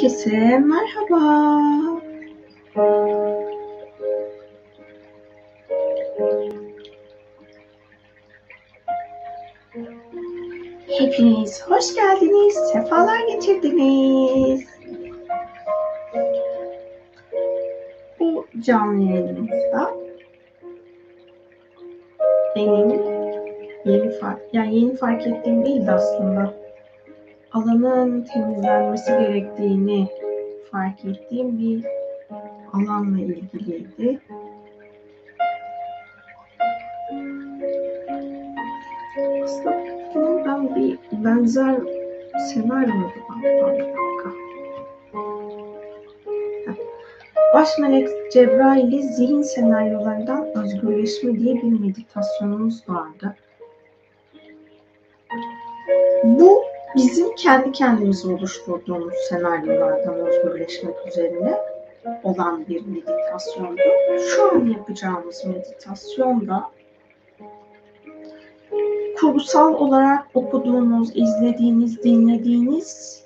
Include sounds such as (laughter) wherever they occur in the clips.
Herkese merhaba. Hepiniz hoş geldiniz, sefalar getirdiniz. Bu canlı yayınımızda benim yeni fark, yani yeni fark ettiğim değildi aslında. Alanın temizlenmesi gerektiğini fark ettiğim bir alanla ilgiliydi. Aslında bunun ben bir benzer senaryoydu galiba bir dakika. Baş melek Cebrail'i zihin senaryolarından özgürleşme diye bir meditasyonumuz vardı. Bizim kendi kendimize oluşturduğumuz senaryolardan özgürleşmek üzerine olan bir meditasyondu. Şu an yapacağımız meditasyonda kurgusal olarak okuduğunuz, izlediğiniz, dinlediğiniz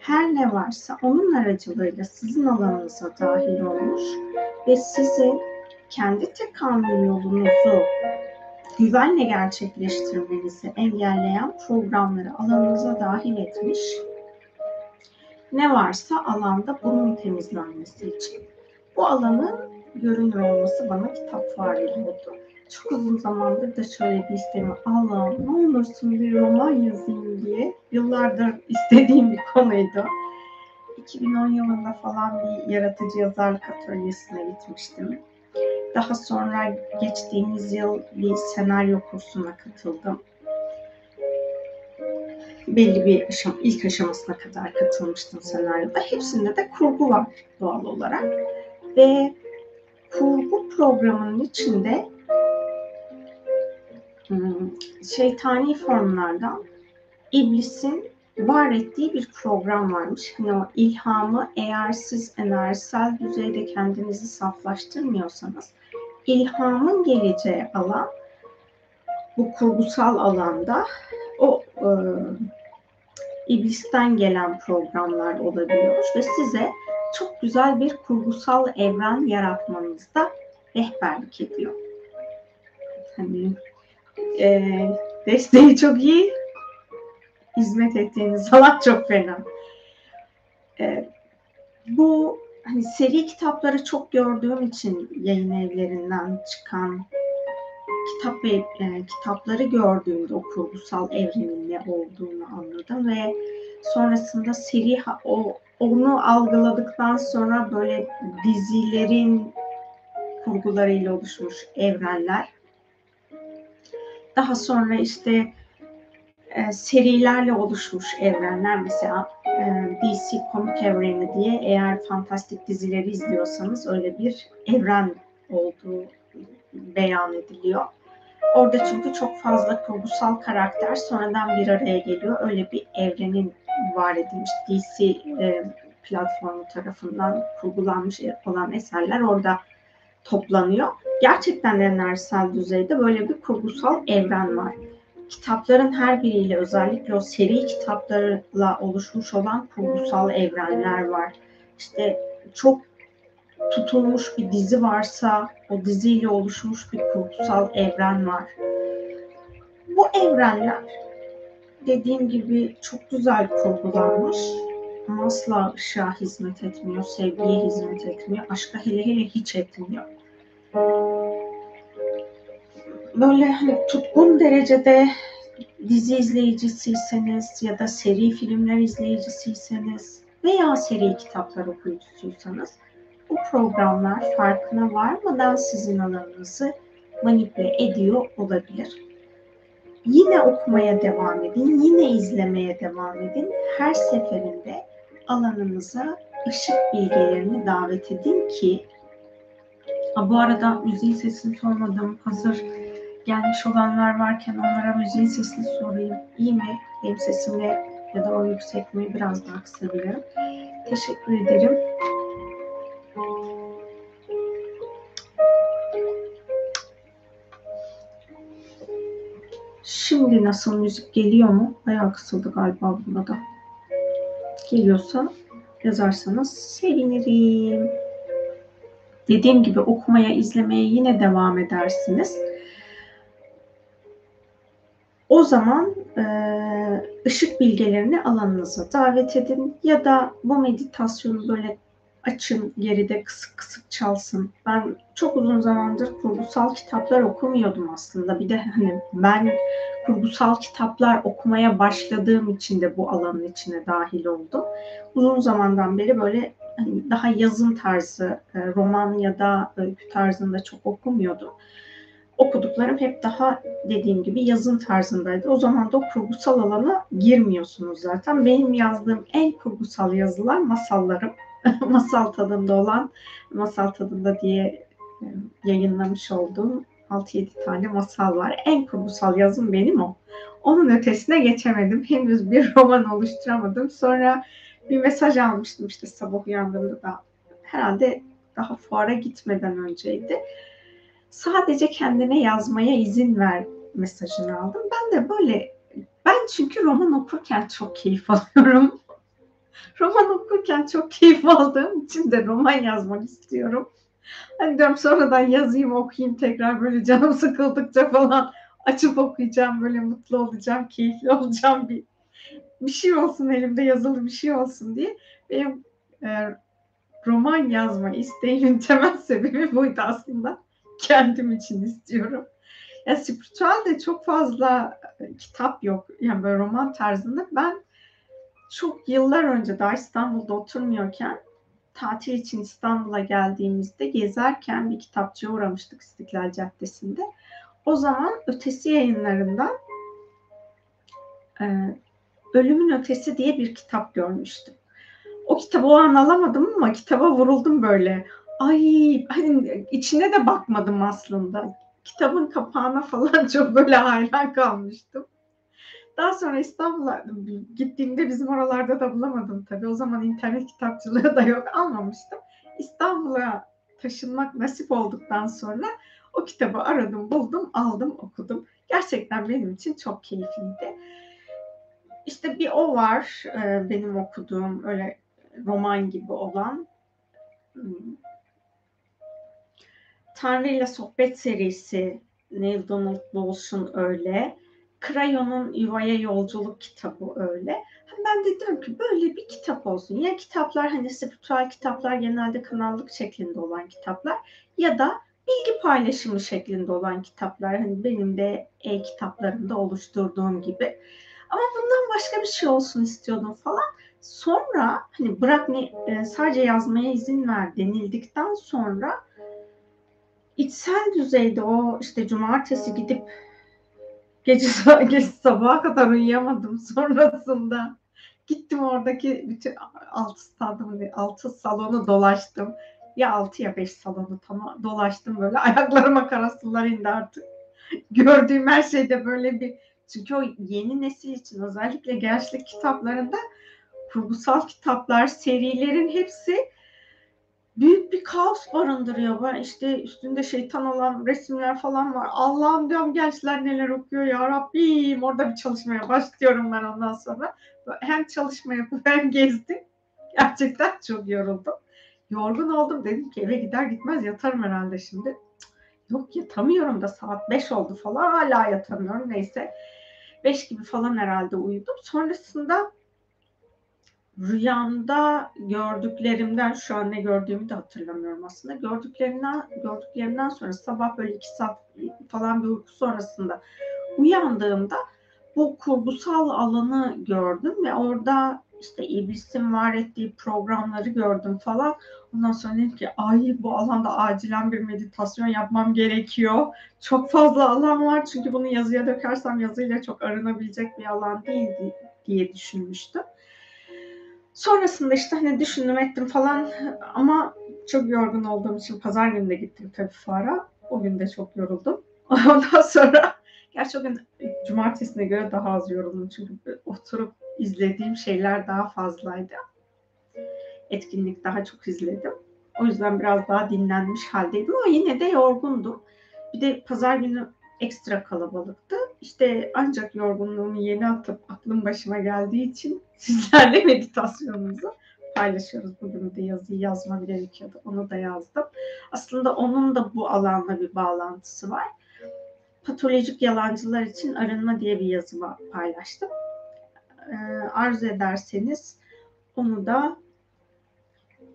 her ne varsa onun aracılığıyla sizin alanınıza dahil olmuş ve sizin kendi tekamül yolunuzu güvenle gerçekleştirmenizi engelleyen programları alanınıza dahil etmiş. Ne varsa alanda bunun temizlenmesi için. Bu alanın görünür olması bana kitap fareli oldu. Çok uzun zamandır da şöyle bir istemi Allah'ım ne olursun bir roman yazayım diye yıllardır istediğim bir konuydu. 2010 yılında falan bir yaratıcı yazarlık atölyesine gitmiştim. Daha sonra geçtiğimiz yıl bir senaryo kursuna katıldım. Belli bir aşam, ilk aşamasına kadar katılmıştım senaryoda. Hepsinde de kurgu var doğal olarak. Ve kurgu programının içinde hmm, şeytani formlardan iblisin var ettiği bir program varmış. Hani o ilhamı eğer siz enerjisel düzeyde kendinizi saflaştırmıyorsanız ilhamın geleceği alan bu kurgusal alanda o e, iblisten gelen programlar olabiliyor ve size çok güzel bir kurgusal evren yaratmanızda rehberlik ediyor. Hani e, desteği çok iyi, hizmet ettiğiniz (laughs) alan çok fena. E, bu hani seri kitapları çok gördüğüm için yayın evlerinden çıkan kitap ve e, kitapları gördüğümde o kurgusal evrenin ne olduğunu anladım ve sonrasında seri o onu algıladıktan sonra böyle dizilerin kurgularıyla oluşmuş evrenler. Daha sonra işte e, serilerle oluşmuş evrenler mesela e, DC komik evreni diye eğer fantastik dizileri izliyorsanız öyle bir evren olduğu beyan ediliyor. Orada çünkü çok fazla kurgusal karakter sonradan bir araya geliyor. Öyle bir evrenin var edilmiş DC e, platformu tarafından kurgulanmış olan eserler orada toplanıyor. Gerçekten enerjisel düzeyde böyle bir kurgusal evren var kitapların her biriyle özellikle o seri kitaplarla oluşmuş olan kurgusal evrenler var. İşte çok tutulmuş bir dizi varsa o diziyle oluşmuş bir kurgusal evren var. Bu evrenler dediğim gibi çok güzel kurgulanmış ama asla ışığa hizmet etmiyor, sevgiye hizmet etmiyor, aşka hele hele hiç etmiyor böyle hani tutkun derecede dizi izleyicisiyseniz ya da seri filmler izleyicisiyseniz veya seri kitaplar okuyucusuysanız bu programlar farkına varmadan sizin alanınızı manipüle ediyor olabilir. Yine okumaya devam edin, yine izlemeye devam edin. Her seferinde alanınıza ışık bilgilerini davet edin ki bu arada müziğin sesini sormadım. Hazır gelmiş olanlar varken onlara müziğin sesini sorayım. İyi mi? Benim sesimle ya da o yüksek? Biraz daha kısabilirim. Teşekkür ederim. Şimdi nasıl müzik geliyor mu? Bayağı kısıldı galiba burada da. Geliyorsa yazarsanız sevinirim. Dediğim gibi okumaya, izlemeye yine devam edersiniz. O zaman e, ışık bilgelerini alanınıza davet edin ya da bu meditasyonu böyle açın geride kısık kısık çalsın. Ben çok uzun zamandır kurgusal kitaplar okumuyordum aslında. Bir de hani ben kurgusal kitaplar okumaya başladığım için de bu alanın içine dahil oldum. Uzun zamandan beri böyle hani daha yazın tarzı, e, roman ya da öykü tarzında çok okumuyordum. Okuduklarım hep daha dediğim gibi yazın tarzındaydı. O zaman da o kurgusal alana girmiyorsunuz zaten. Benim yazdığım en kurgusal yazılar masallarım. (laughs) masal tadında olan masal tadında diye e, yayınlamış olduğum 6-7 tane masal var. En kurgusal yazım benim o. Onun ötesine geçemedim. Henüz bir (laughs) roman oluşturamadım. Sonra bir mesaj almıştım işte sabah uyandığımda da herhalde daha fuara gitmeden önceydi. Sadece kendine yazmaya izin ver mesajını aldım. Ben de böyle ben çünkü roman okurken çok keyif (laughs) alıyorum. roman okurken çok keyif aldığım için de roman yazmak istiyorum. Hani diyorum sonradan yazayım okuyayım tekrar böyle canım sıkıldıkça falan açıp okuyacağım böyle mutlu olacağım, keyifli olacağım bir bir şey olsun elimde yazılı bir şey olsun diye benim e, roman yazma isteğimin (laughs) temel sebebi buydu aslında. Kendim için istiyorum. Ya spiritüel de çok fazla e, kitap yok. Yani böyle roman tarzında. Ben çok yıllar önce daha İstanbul'da oturmuyorken tatil için İstanbul'a geldiğimizde gezerken bir kitapçıya uğramıştık İstiklal Caddesi'nde. O zaman ötesi yayınlarından e, Ölümün Ötesi diye bir kitap görmüştüm. O kitabı o an alamadım ama kitaba vuruldum böyle. Ay hani içine de bakmadım aslında. Kitabın kapağına falan (laughs) çok böyle hayran kalmıştım. Daha sonra İstanbul'a gittiğimde bizim oralarda da bulamadım tabii. O zaman internet kitapçılığı da yok almamıştım. İstanbul'a taşınmak nasip olduktan sonra o kitabı aradım, buldum, aldım, okudum. Gerçekten benim için çok keyifliydi. İşte bir o var e, benim okuduğum öyle roman gibi olan. Tanrı ile Sohbet serisi Neil Donald Walsh'un öyle. Crayon'un Yuvaya Yolculuk kitabı öyle. Ben de diyorum ki böyle bir kitap olsun. Ya kitaplar hani spiritüel kitaplar genelde kanallık şeklinde olan kitaplar ya da bilgi paylaşımı şeklinde olan kitaplar. Hani benim de e-kitaplarımda oluşturduğum gibi. Ama bundan başka bir şey olsun istiyordum falan. Sonra hani bırak e, sadece yazmaya izin ver denildikten sonra içsel düzeyde o işte cumartesi gidip gece, (laughs) gece sabaha kadar uyuyamadım (laughs) sonrasında. Gittim oradaki bütün altı stadyumu, altı salonu dolaştım. Ya altı ya beş salonu tamam dolaştım böyle. (laughs) Ayaklarıma karasılar indi artık. Gördüğüm her şeyde böyle bir çünkü o yeni nesil için özellikle gençlik kitaplarında kurgusal kitaplar, serilerin hepsi büyük bir kaos barındırıyor. Ben işte üstünde şeytan olan resimler falan var. Allah'ım diyorum gençler neler okuyor ya Rabbim. Orada bir çalışmaya başlıyorum ben ondan sonra. Hem çalışma yapıp hem gezdim. Gerçekten çok yoruldum. Yorgun oldum. Dedim ki eve gider gitmez yatarım herhalde şimdi. Yok yatamıyorum da saat 5 oldu falan hala yatamıyorum. Neyse 5 gibi falan herhalde uyudum. Sonrasında rüyamda gördüklerimden şu an ne gördüğümü de hatırlamıyorum aslında. Gördüklerimden gördüklerimden sonra sabah böyle iki saat falan bir uyku sonrasında uyandığımda bu kurgusal alanı gördüm ve orada işte iblisin var ettiği programları gördüm falan. Ondan sonra dedim ki ay bu alanda acilen bir meditasyon yapmam gerekiyor. Çok fazla alan var çünkü bunu yazıya dökersem yazıyla çok arınabilecek bir alan değil diye düşünmüştüm. Sonrasında işte hani düşündüm ettim falan ama çok yorgun olduğum için pazar günü de gittim tabii fuara. O gün de çok yoruldum. (laughs) Ondan sonra gerçi o gün cumartesine göre daha az yoruldum çünkü oturup izlediğim şeyler daha fazlaydı. Etkinlik daha çok izledim. O yüzden biraz daha dinlenmiş haldeydim ama yine de yorgundum. Bir de pazar günü ekstra kalabalıktı. İşte ancak yorgunluğumu yeni atıp aklım başıma geldiği için (laughs) sizlerle meditasyonumuzu paylaşıyoruz. Bugün de yazıyı yazmam gerekiyordu. Onu da yazdım. Aslında onun da bu alanla bir bağlantısı var. Patolojik yalancılar için arınma diye bir yazı paylaştım. Ee, arzu ederseniz onu da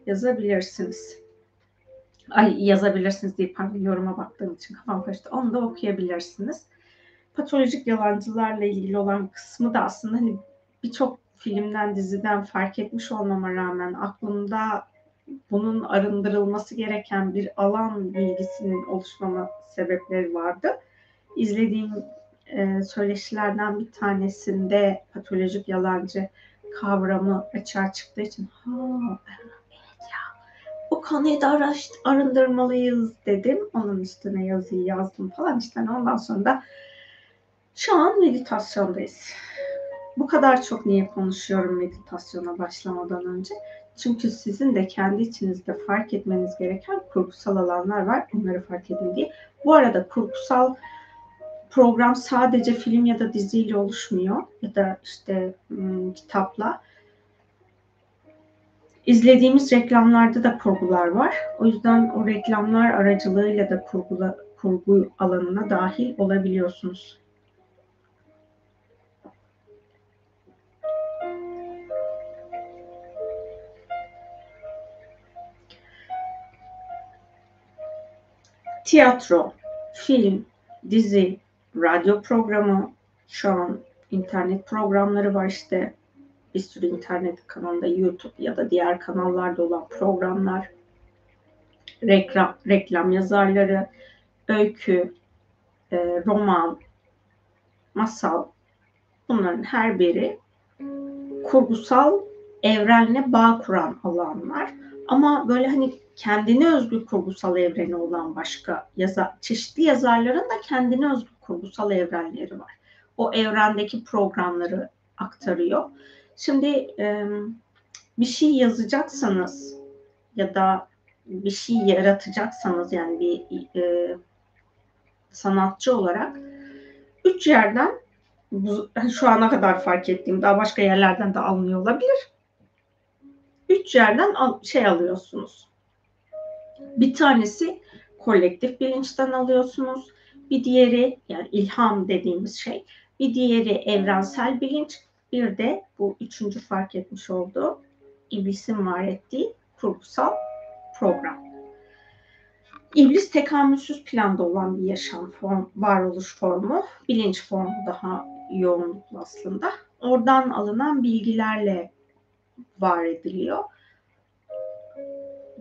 yazabilirsiniz. Ay yazabilirsiniz diye pardon yoruma baktığım için kafam karıştı. Onu da okuyabilirsiniz. Patolojik yalancılarla ilgili olan kısmı da aslında hani birçok filmden, diziden fark etmiş olmama rağmen aklımda bunun arındırılması gereken bir alan bilgisinin oluşmama sebepleri vardı. İzlediğim e, söyleşilerden bir tanesinde patolojik yalancı kavramı açığa çıktığı için ha konuyu da araştır, arındırmalıyız dedim. Onun üstüne yazıyı yazdım falan işte ondan sonra da şu an meditasyondayız. Bu kadar çok niye konuşuyorum meditasyona başlamadan önce? Çünkü sizin de kendi içinizde fark etmeniz gereken kurgusal alanlar var. Bunları fark edin diye. Bu arada kurgusal program sadece film ya da diziyle oluşmuyor ya da işte ım, kitapla. İzlediğimiz reklamlarda da kurgular var. O yüzden o reklamlar aracılığıyla da kurgula, kurgu alanına dahil olabiliyorsunuz. Tiyatro, film, dizi, radyo programı, şu an internet programları var işte bir sürü internet kanalında YouTube ya da diğer kanallarda olan programlar, reklam, reklam yazarları, öykü, e, roman, masal bunların her biri kurgusal evrenle bağ kuran alanlar. Ama böyle hani kendine özgü kurgusal evreni olan başka yazar, çeşitli yazarların da kendine özgü kurgusal evrenleri var. O evrendeki programları aktarıyor. Şimdi bir şey yazacaksanız ya da bir şey yaratacaksanız yani bir e, sanatçı olarak üç yerden bu, şu ana kadar fark ettiğim daha başka yerlerden de alınıyor olabilir. Üç yerden şey alıyorsunuz. Bir tanesi kolektif bilinçten alıyorsunuz. Bir diğeri yani ilham dediğimiz şey. Bir diğeri evrensel bilinç. Bir de bu üçüncü fark etmiş olduğu iblisin var ettiği kurgusal program. İblis tekamülsüz planda olan bir yaşam form, varoluş formu, bilinç formu daha yoğunluklu aslında. Oradan alınan bilgilerle var ediliyor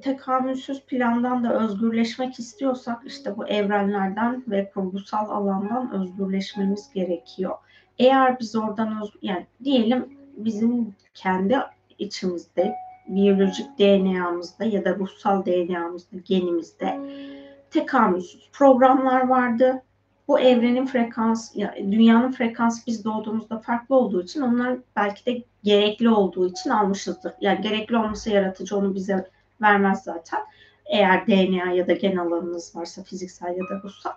tekamülsüz plandan da özgürleşmek istiyorsak işte bu evrenlerden ve kurgusal alandan özgürleşmemiz gerekiyor. Eğer biz oradan öz, yani diyelim bizim kendi içimizde biyolojik DNA'mızda ya da ruhsal DNA'mızda, genimizde tekamülsüz programlar vardı. Bu evrenin frekans, dünyanın frekansı biz doğduğumuzda farklı olduğu için onlar belki de gerekli olduğu için almışızdır. Yani gerekli olması yaratıcı onu bize vermez zaten. Eğer DNA ya da gen alanınız varsa fiziksel ya da ruhsal.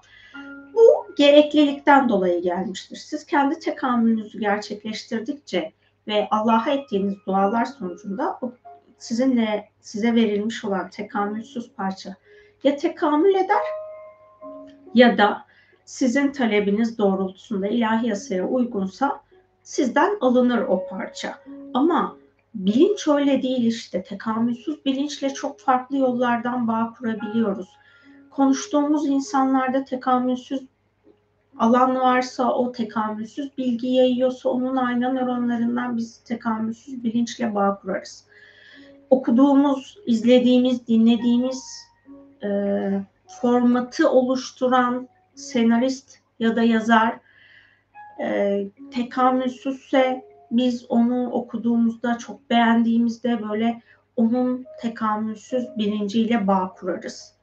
Bu gereklilikten dolayı gelmiştir. Siz kendi tekamülünüzü gerçekleştirdikçe ve Allah'a ettiğiniz dualar sonucunda o sizinle size verilmiş olan tekamülsüz parça ya tekamül eder ya da sizin talebiniz doğrultusunda ilahi yasaya uygunsa sizden alınır o parça. Ama bilinç öyle değil işte. Tekamülsüz bilinçle çok farklı yollardan bağ kurabiliyoruz. Konuştuğumuz insanlarda tekamülsüz alan varsa o tekamülsüz bilgi yayıyorsa onun ayna nöronlarından biz tekamülsüz bilinçle bağ kurarız. Okuduğumuz, izlediğimiz, dinlediğimiz e, formatı oluşturan senarist ya da yazar e, tekamülsüzse biz onu okuduğumuzda çok beğendiğimizde böyle onun tekamülsüz bilinciyle bağ kurarız.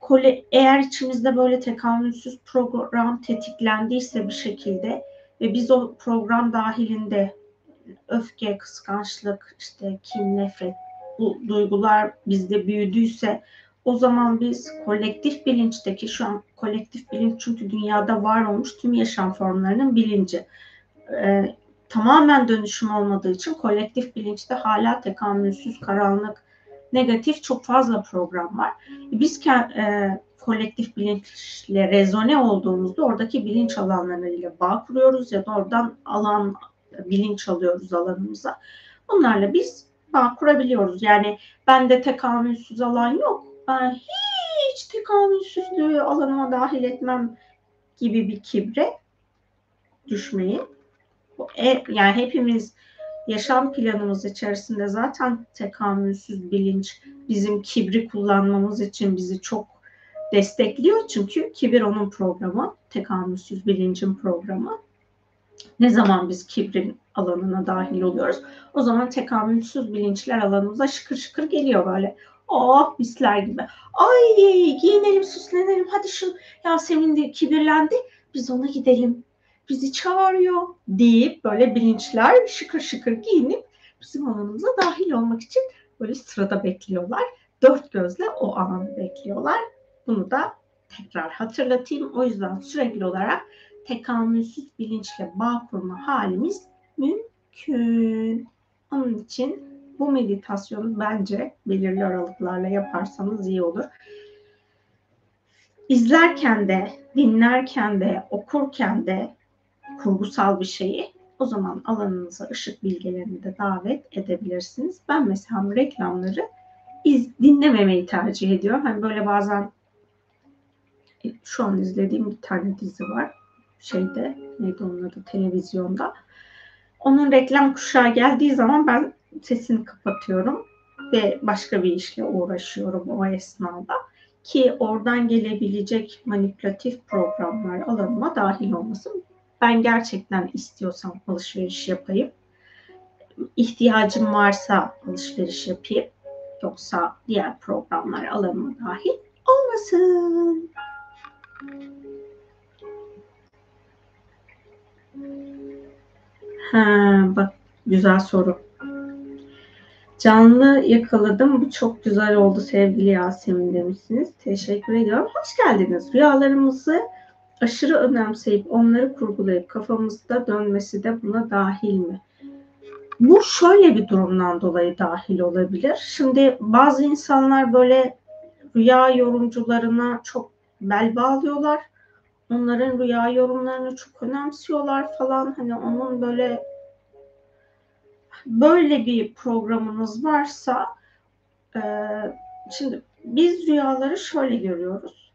Kole, eğer içimizde böyle tekamülsüz program tetiklendiyse bir şekilde ve biz o program dahilinde öfke, kıskançlık, işte kin, nefret bu duygular bizde büyüdüyse o zaman biz kolektif bilinçteki şu an kolektif bilinç çünkü dünyada var olmuş tüm yaşam formlarının bilinci. Ee, tamamen dönüşüm olmadığı için kolektif bilinçte hala tekamülsüz, karanlık, negatif çok fazla program var. Biz e, kolektif bilinçle rezone olduğumuzda oradaki bilinç alanlarıyla bağ kuruyoruz ya da oradan alan bilinç alıyoruz alanımıza. Bunlarla biz bağ kurabiliyoruz. Yani bende tekamülsüz alan yok. Ben hiç tekamülsüzlüğü alanıma dahil etmem gibi bir kibre düşmeyin. E, yani hepimiz yaşam planımız içerisinde zaten tekamülsüz bilinç bizim kibri kullanmamız için bizi çok destekliyor. Çünkü kibir onun programı, tekamülsüz bilincin programı. Ne zaman biz kibrin alanına dahil oluyoruz? O zaman tekamülsüz bilinçler alanımıza şıkır şıkır geliyor böyle. Oh misler gibi. Ay giyinelim süslenelim hadi şu Yasemin de kibirlendi biz ona gidelim bizi çağırıyor deyip böyle bilinçler şıkır şıkır giyinip bizim alanımıza dahil olmak için böyle sırada bekliyorlar. Dört gözle o anı bekliyorlar. Bunu da tekrar hatırlatayım. O yüzden sürekli olarak tekamülsüz bilinçle bağ kurma halimiz mümkün. Onun için bu meditasyonu bence belirli aralıklarla yaparsanız iyi olur. İzlerken de, dinlerken de, okurken de kurgusal bir şeyi o zaman alanınıza ışık bilgelerini de davet edebilirsiniz. Ben mesela reklamları iz, dinlememeyi tercih ediyorum. Hani böyle bazen e, şu an izlediğim bir tane dizi var. Şeyde neydi onun adı televizyonda. Onun reklam kuşağı geldiği zaman ben sesini kapatıyorum ve başka bir işle uğraşıyorum o esnada ki oradan gelebilecek manipülatif programlar alanıma dahil olmasın ben gerçekten istiyorsam alışveriş yapayım. İhtiyacım varsa alışveriş yapayım. Yoksa diğer programlar alanıma dahil olmasın. Ha, bak güzel soru. Canlı yakaladım. Bu çok güzel oldu sevgili Yasemin demişsiniz. Teşekkür ediyorum. Hoş geldiniz. Rüyalarımızı aşırı önemseyip onları kurgulayıp kafamızda dönmesi de buna dahil mi? Bu şöyle bir durumdan dolayı dahil olabilir. Şimdi bazı insanlar böyle rüya yorumcularına çok bel bağlıyorlar. Onların rüya yorumlarını çok önemsiyorlar falan. Hani onun böyle böyle bir programınız varsa e, şimdi biz rüyaları şöyle görüyoruz.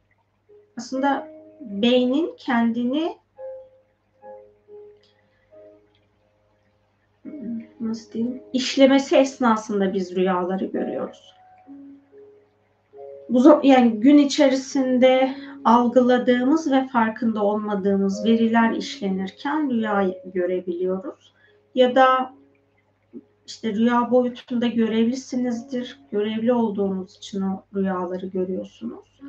Aslında beynin kendini nasıl diyeyim işlemesi esnasında biz rüyaları görüyoruz. Bu yani gün içerisinde algıladığımız ve farkında olmadığımız veriler işlenirken rüya görebiliyoruz. Ya da işte rüya boyutunda görevlisinizdir. Görevli olduğunuz için o rüyaları görüyorsunuz.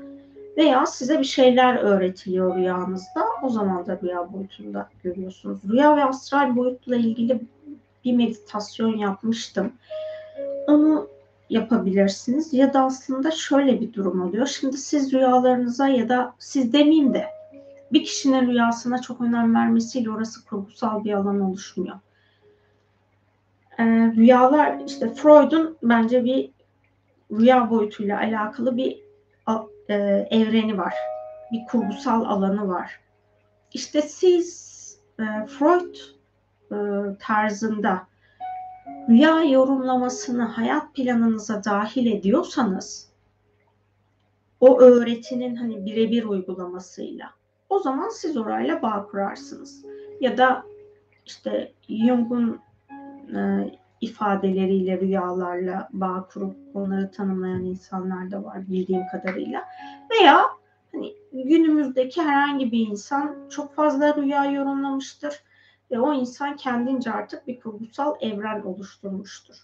Veya size bir şeyler öğretiliyor rüyanızda. O zaman da rüya boyutunda görüyorsunuz. Rüya ve astral boyutla ilgili bir meditasyon yapmıştım. Onu yapabilirsiniz. Ya da aslında şöyle bir durum oluyor. Şimdi siz rüyalarınıza ya da siz demeyeyim de bir kişinin rüyasına çok önem vermesiyle orası kurgusal bir alan oluşmuyor. Ee, rüyalar işte Freud'un bence bir rüya boyutuyla alakalı bir e, evreni var. Bir kurgusal alanı var. İşte siz e, Freud e, tarzında rüya yorumlamasını hayat planınıza dahil ediyorsanız o öğretinin hani birebir uygulamasıyla o zaman siz orayla bağ kurarsınız. Ya da işte Jung'un e, ifadeleriyle, rüyalarla bağ kurup onları tanımlayan insanlar da var bildiğim kadarıyla. Veya hani günümüzdeki herhangi bir insan çok fazla rüya yorumlamıştır ve o insan kendince artık bir kurgusal evren oluşturmuştur.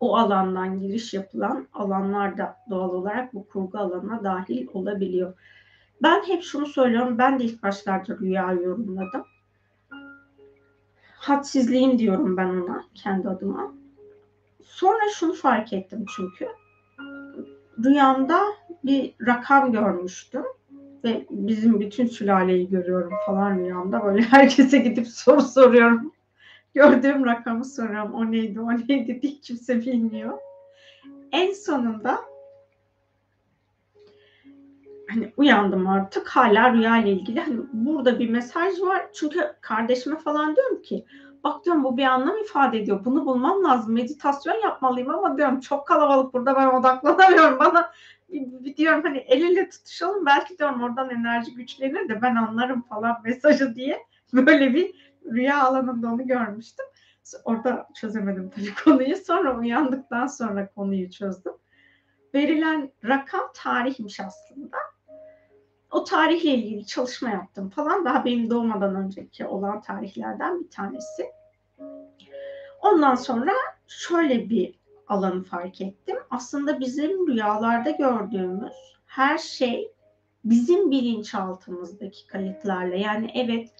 O alandan giriş yapılan alanlar da doğal olarak bu kurgu alanına dahil olabiliyor. Ben hep şunu söylüyorum. Ben de ilk başlarda rüya yorumladım hadsizliğim diyorum ben ona kendi adıma. Sonra şunu fark ettim çünkü. Rüyamda bir rakam görmüştüm ve bizim bütün sülaleyi görüyorum falan rüyamda. Böyle (laughs) herkese gidip soru soruyorum. gördüğüm rakamı soruyorum. O neydi, o neydi diye kimse bilmiyor. En sonunda hani uyandım artık hala rüya ile ilgili hani burada bir mesaj var çünkü kardeşime falan diyorum ki bak diyorum bu bir anlam ifade ediyor bunu bulmam lazım meditasyon yapmalıyım ama diyorum çok kalabalık burada ben odaklanamıyorum (laughs) bana diyorum hani el ele tutuşalım belki diyorum oradan enerji güçlenir de ben anlarım falan (laughs) mesajı diye böyle bir rüya alanında onu görmüştüm. Orada çözemedim tabii (laughs) konuyu. Sonra uyandıktan sonra konuyu çözdüm. Verilen rakam tarihmiş aslında. O tarihle ilgili çalışma yaptım falan. Daha benim doğmadan önceki olan tarihlerden bir tanesi. Ondan sonra şöyle bir alanı fark ettim. Aslında bizim rüyalarda gördüğümüz her şey bizim bilinçaltımızdaki kayıtlarla yani evet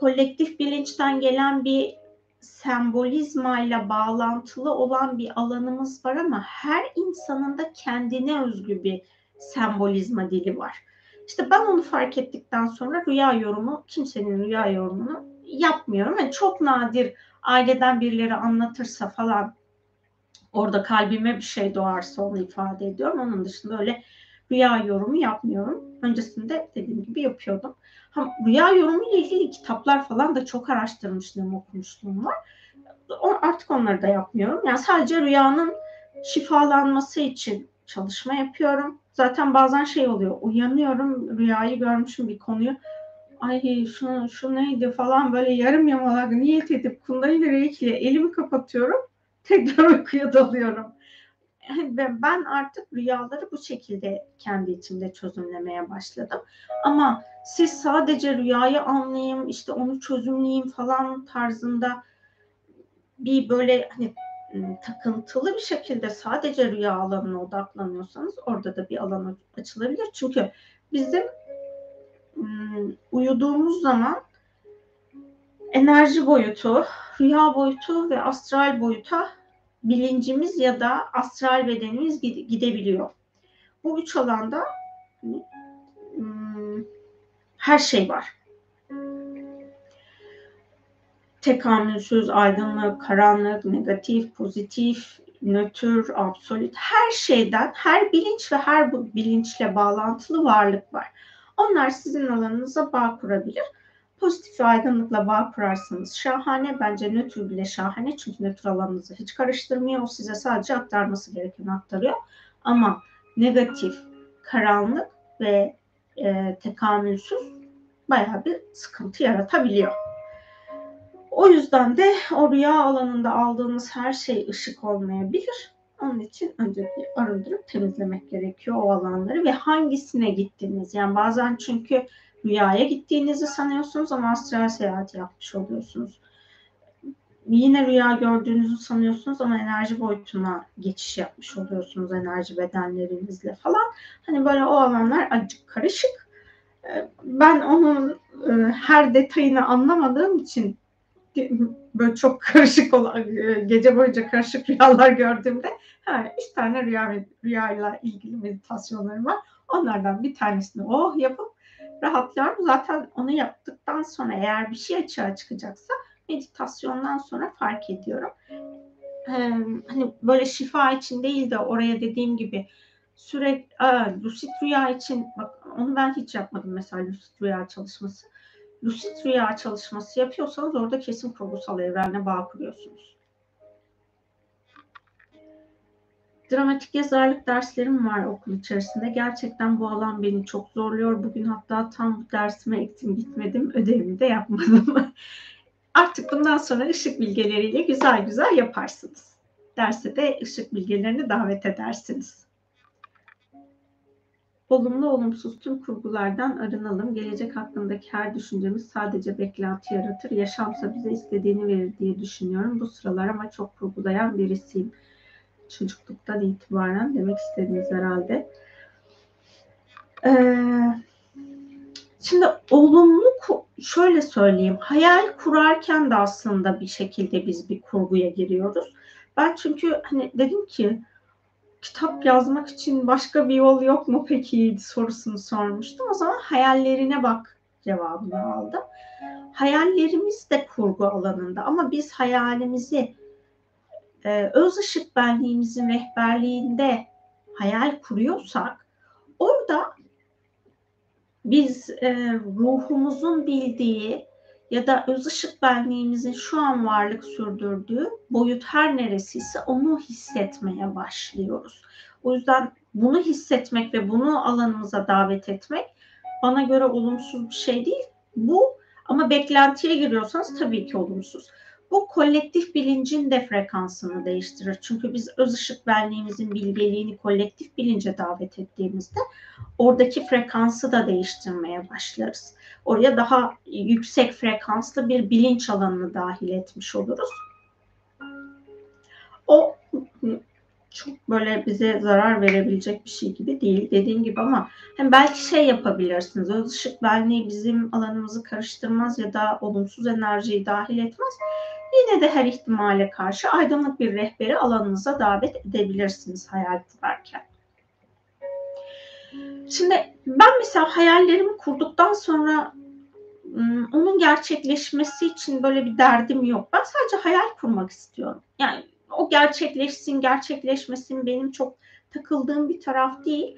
kolektif bilinçten gelen bir sembolizmayla bağlantılı olan bir alanımız var ama her insanın da kendine özgü bir sembolizma dili var. İşte ben onu fark ettikten sonra rüya yorumu, kimsenin rüya yorumunu yapmıyorum. Yani çok nadir aileden birileri anlatırsa falan orada kalbime bir şey doğarsa onu ifade ediyorum. Onun dışında öyle rüya yorumu yapmıyorum. Öncesinde dediğim gibi yapıyordum. Ha, rüya yorumu ile ilgili kitaplar falan da çok araştırmışlığım, okumuşluğum var. O, artık onları da yapmıyorum. Yani sadece rüyanın şifalanması için çalışma yapıyorum. Zaten bazen şey oluyor. Uyanıyorum, rüyayı görmüşüm bir konuyu. Ay şu, şu neydi falan böyle yarım yamalak niyet edip kundalini reiki elimi kapatıyorum. (laughs) Tekrar uykuya dalıyorum. Ve ben artık rüyaları bu şekilde kendi içimde çözümlemeye başladım. Ama siz sadece rüyayı anlayayım, işte onu çözümleyeyim falan tarzında bir böyle hani takıntılı bir şekilde sadece rüya alanına odaklanıyorsanız orada da bir alan açılabilir. Çünkü bizim uyuduğumuz zaman enerji boyutu, rüya boyutu ve astral boyuta bilincimiz ya da astral bedenimiz gidebiliyor. Bu üç alanda her şey var. Tekamülsüz, aydınlık, karanlık, negatif, pozitif, nötr, absolut her şeyden, her bilinç ve her bu bilinçle bağlantılı varlık var. Onlar sizin alanınıza bağ kurabilir. Pozitif ve aydınlıkla bağ kurarsanız şahane. Bence nötr bile şahane. Çünkü nötr alanınızı hiç karıştırmıyor. O size sadece aktarması gerekeni aktarıyor. Ama negatif, karanlık ve e, tekamülsüz bayağı bir sıkıntı yaratabiliyor. O yüzden de o rüya alanında aldığımız her şey ışık olmayabilir. Onun için önce bir arındırıp temizlemek gerekiyor o alanları ve hangisine gittiniz. Yani bazen çünkü rüyaya gittiğinizi sanıyorsunuz ama astral seyahat yapmış oluyorsunuz. Yine rüya gördüğünüzü sanıyorsunuz ama enerji boyutuna geçiş yapmış oluyorsunuz enerji bedenlerinizle falan. Hani böyle o alanlar acık karışık. Ee, ben onun e, her detayını anlamadığım için böyle çok karışık olan e, gece boyunca karışık rüyalar gördüğümde ha, üç tane rüya rüyayla ilgili meditasyonlarım var. Onlardan bir tanesini oh yapıp rahatlıyorum. Zaten onu yaptıktan sonra eğer bir şey açığa çıkacaksa meditasyondan sonra fark ediyorum. Ee, hani böyle şifa için değil de oraya dediğim gibi sürekli lucid rüya için bak onu ben hiç yapmadım mesela lucid rüya çalışması. Lucid rüya çalışması yapıyorsanız orada kesin kurgusal evrenle bağ kuruyorsunuz. Dramatik yazarlık derslerim var okul içerisinde. Gerçekten bu alan beni çok zorluyor. Bugün hatta tam dersime ektim gitmedim. Ödevimi de yapmadım. (laughs) Artık bundan sonra ışık bilgeleriyle güzel güzel yaparsınız. Derse de ışık bilgelerini davet edersiniz. Olumlu olumsuz tüm kurgulardan arınalım. Gelecek hakkındaki her düşüncemiz sadece beklenti yaratır. Yaşamsa bize istediğini verir diye düşünüyorum. Bu sıralar ama çok kurgulayan birisiyim çocukluktan itibaren demek istediğiniz herhalde. Ee, şimdi olumlu şöyle söyleyeyim. Hayal kurarken de aslında bir şekilde biz bir kurguya giriyoruz. Ben çünkü hani dedim ki kitap yazmak için başka bir yol yok mu peki sorusunu sormuştum. O zaman hayallerine bak cevabını aldım. Hayallerimiz de kurgu alanında ama biz hayalimizi e, öz ışık benliğimizin rehberliğinde hayal kuruyorsak orada biz e, ruhumuzun bildiği ya da öz ışık benliğimizin şu an varlık sürdürdüğü boyut her neresiyse onu hissetmeye başlıyoruz. O yüzden bunu hissetmek ve bunu alanımıza davet etmek bana göre olumsuz bir şey değil. Bu ama beklentiye giriyorsanız tabii ki olumsuz. Bu kolektif bilincin de frekansını değiştirir. Çünkü biz öz ışık benliğimizin bilgeliğini kolektif bilince davet ettiğimizde oradaki frekansı da değiştirmeye başlarız. Oraya daha yüksek frekanslı bir bilinç alanını dahil etmiş oluruz. O çok böyle bize zarar verebilecek bir şey gibi değil dediğim gibi ama hem belki şey yapabilirsiniz. Öz ışık benliği bizim alanımızı karıştırmaz ya da olumsuz enerjiyi dahil etmez. Yine de her ihtimale karşı aydınlık bir rehberi alanınıza davet edebilirsiniz hayal kurarken. Şimdi ben mesela hayallerimi kurduktan sonra onun gerçekleşmesi için böyle bir derdim yok. Ben sadece hayal kurmak istiyorum. Yani o gerçekleşsin, gerçekleşmesin benim çok takıldığım bir taraf değil.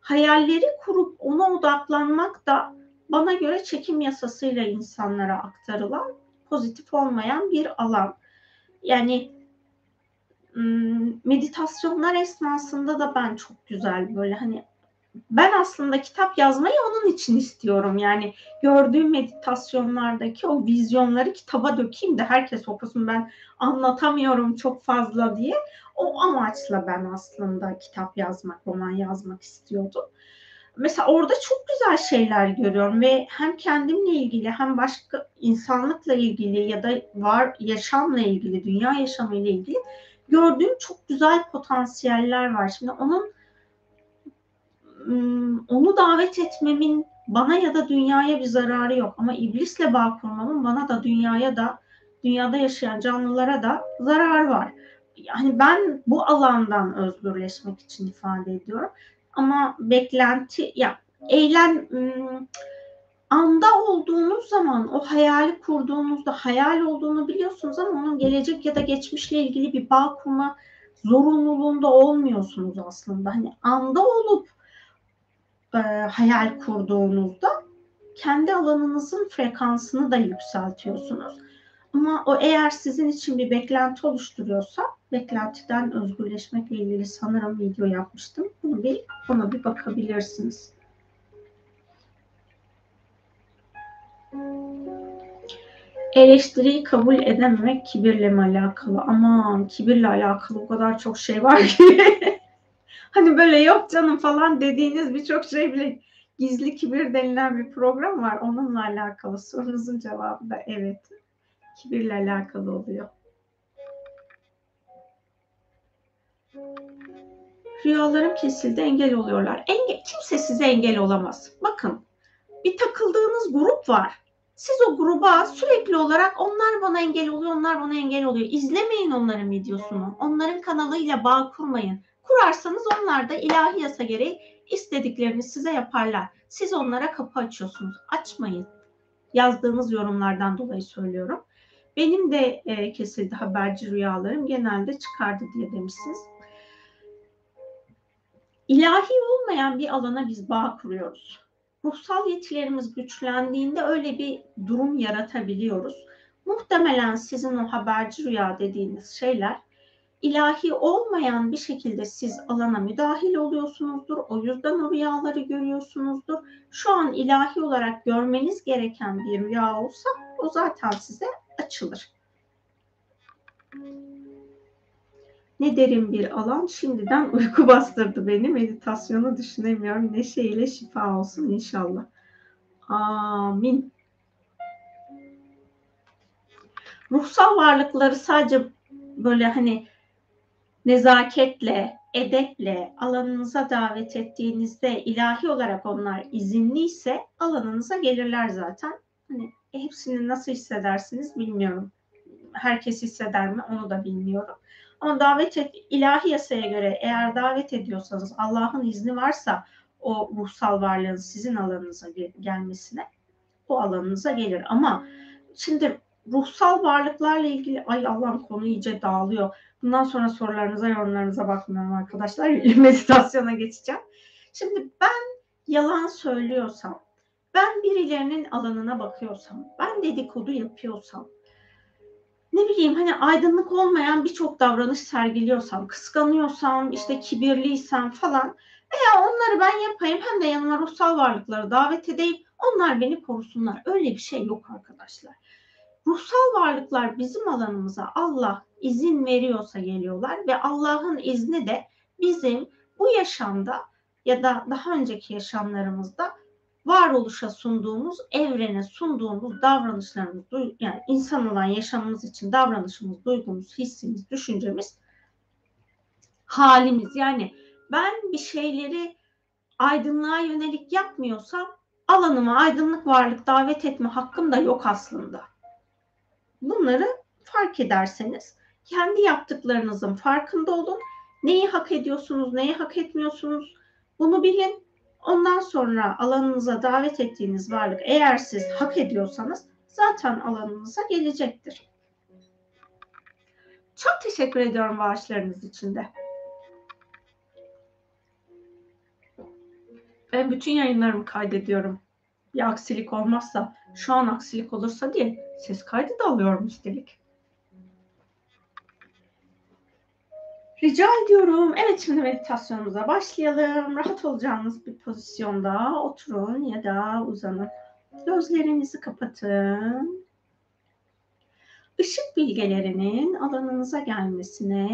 Hayalleri kurup ona odaklanmak da bana göre çekim yasasıyla insanlara aktarılan pozitif olmayan bir alan. Yani meditasyonlar esnasında da ben çok güzel böyle hani ben aslında kitap yazmayı onun için istiyorum. Yani gördüğüm meditasyonlardaki o vizyonları kitaba dökeyim de herkes okusun. Ben anlatamıyorum çok fazla diye. O amaçla ben aslında kitap yazmak, roman yazmak istiyordum. Mesela orada çok güzel şeyler görüyorum ve hem kendimle ilgili hem başka insanlıkla ilgili ya da var yaşamla ilgili, dünya yaşamıyla ilgili gördüğüm çok güzel potansiyeller var. Şimdi onun onu davet etmemin bana ya da dünyaya bir zararı yok ama iblisle bağ kurmamın bana da dünyaya da dünyada yaşayan canlılara da zarar var. Yani ben bu alandan özgürleşmek için ifade ediyorum. Ama beklenti ya eylem anda olduğunuz zaman o hayali kurduğunuzda hayal olduğunu biliyorsunuz ama onun gelecek ya da geçmişle ilgili bir bağ kurma zorunluluğunda olmuyorsunuz aslında. Hani anda olup e, hayal kurduğunuzda kendi alanınızın frekansını da yükseltiyorsunuz. Ama o eğer sizin için bir beklenti oluşturuyorsa beklentiden özgürleşmekle ilgili sanırım video yapmıştım. Bunu bir ona bir bakabilirsiniz. Eleştiriyi kabul edememek kibirle mi alakalı? Aman kibirle alakalı o kadar çok şey var ki. (laughs) hani böyle yok canım falan dediğiniz birçok şey bile gizli kibir denilen bir program var. Onunla alakalı sorunuzun cevabı da evet. Kibirle alakalı oluyor. Rüyalarım kesildi engel oluyorlar. Engel, kimse size engel olamaz. Bakın bir takıldığınız grup var. Siz o gruba sürekli olarak onlar bana engel oluyor, onlar bana engel oluyor. İzlemeyin onların videosunu. Onların kanalıyla bağ kurmayın. Kurarsanız onlar da ilahi yasa gereği istediklerini size yaparlar. Siz onlara kapı açıyorsunuz. Açmayın. Yazdığınız yorumlardan dolayı söylüyorum. Benim de e, kesildi haberci rüyalarım genelde çıkardı diye demişsiniz. İlahi olmayan bir alana biz bağ kuruyoruz. Ruhsal yetilerimiz güçlendiğinde öyle bir durum yaratabiliyoruz. Muhtemelen sizin o haberci rüya dediğiniz şeyler ilahi olmayan bir şekilde siz alana müdahil oluyorsunuzdur. O yüzden o rüyaları görüyorsunuzdur. Şu an ilahi olarak görmeniz gereken bir rüya olsa o zaten size açılır. Ne derin bir alan şimdiden uyku bastırdı beni. Meditasyonu düşünemiyorum. Neşeyle şifa olsun inşallah. Amin. Ruhsal varlıkları sadece böyle hani nezaketle, edeple alanınıza davet ettiğinizde ilahi olarak onlar izinliyse alanınıza gelirler zaten. Hani hepsini nasıl hissedersiniz bilmiyorum. Herkes hisseder mi onu da bilmiyorum. Ama davet et, ilahi yasaya göre eğer davet ediyorsanız Allah'ın izni varsa o ruhsal varlığın sizin alanınıza gelmesine o alanınıza gelir. Ama şimdi ruhsal varlıklarla ilgili ay Allah'ım konu iyice dağılıyor. Bundan sonra sorularınıza, yorumlarınıza bakmıyorum arkadaşlar. (laughs) Meditasyona geçeceğim. Şimdi ben yalan söylüyorsam, ben birilerinin alanına bakıyorsam, ben dedikodu yapıyorsam, ne bileyim hani aydınlık olmayan birçok davranış sergiliyorsam, kıskanıyorsam, işte kibirliysem falan veya onları ben yapayım hem de yanıma ruhsal varlıkları davet edeyim onlar beni korusunlar. Öyle bir şey yok arkadaşlar. Ruhsal varlıklar bizim alanımıza Allah izin veriyorsa geliyorlar ve Allah'ın izni de bizim bu yaşamda ya da daha önceki yaşamlarımızda varoluşa sunduğumuz, evrene sunduğumuz davranışlarımız, yani insan olan yaşamımız için davranışımız, duygumuz, hissimiz, düşüncemiz, halimiz. Yani ben bir şeyleri aydınlığa yönelik yapmıyorsam alanıma aydınlık varlık davet etme hakkım da yok aslında. Bunları fark ederseniz kendi yaptıklarınızın farkında olun. Neyi hak ediyorsunuz, neyi hak etmiyorsunuz bunu bilin. Ondan sonra alanınıza davet ettiğiniz varlık eğer siz hak ediyorsanız zaten alanınıza gelecektir. Çok teşekkür ediyorum bağışlarınız için de. Ben bütün yayınlarımı kaydediyorum. Bir aksilik olmazsa, şu an aksilik olursa diye ses kaydı da alıyorum üstelik. Rica ediyorum. Evet şimdi meditasyonumuza başlayalım. Rahat olacağınız bir pozisyonda oturun ya da uzanın. Gözlerinizi kapatın. Işık bilgelerinin alanınıza gelmesine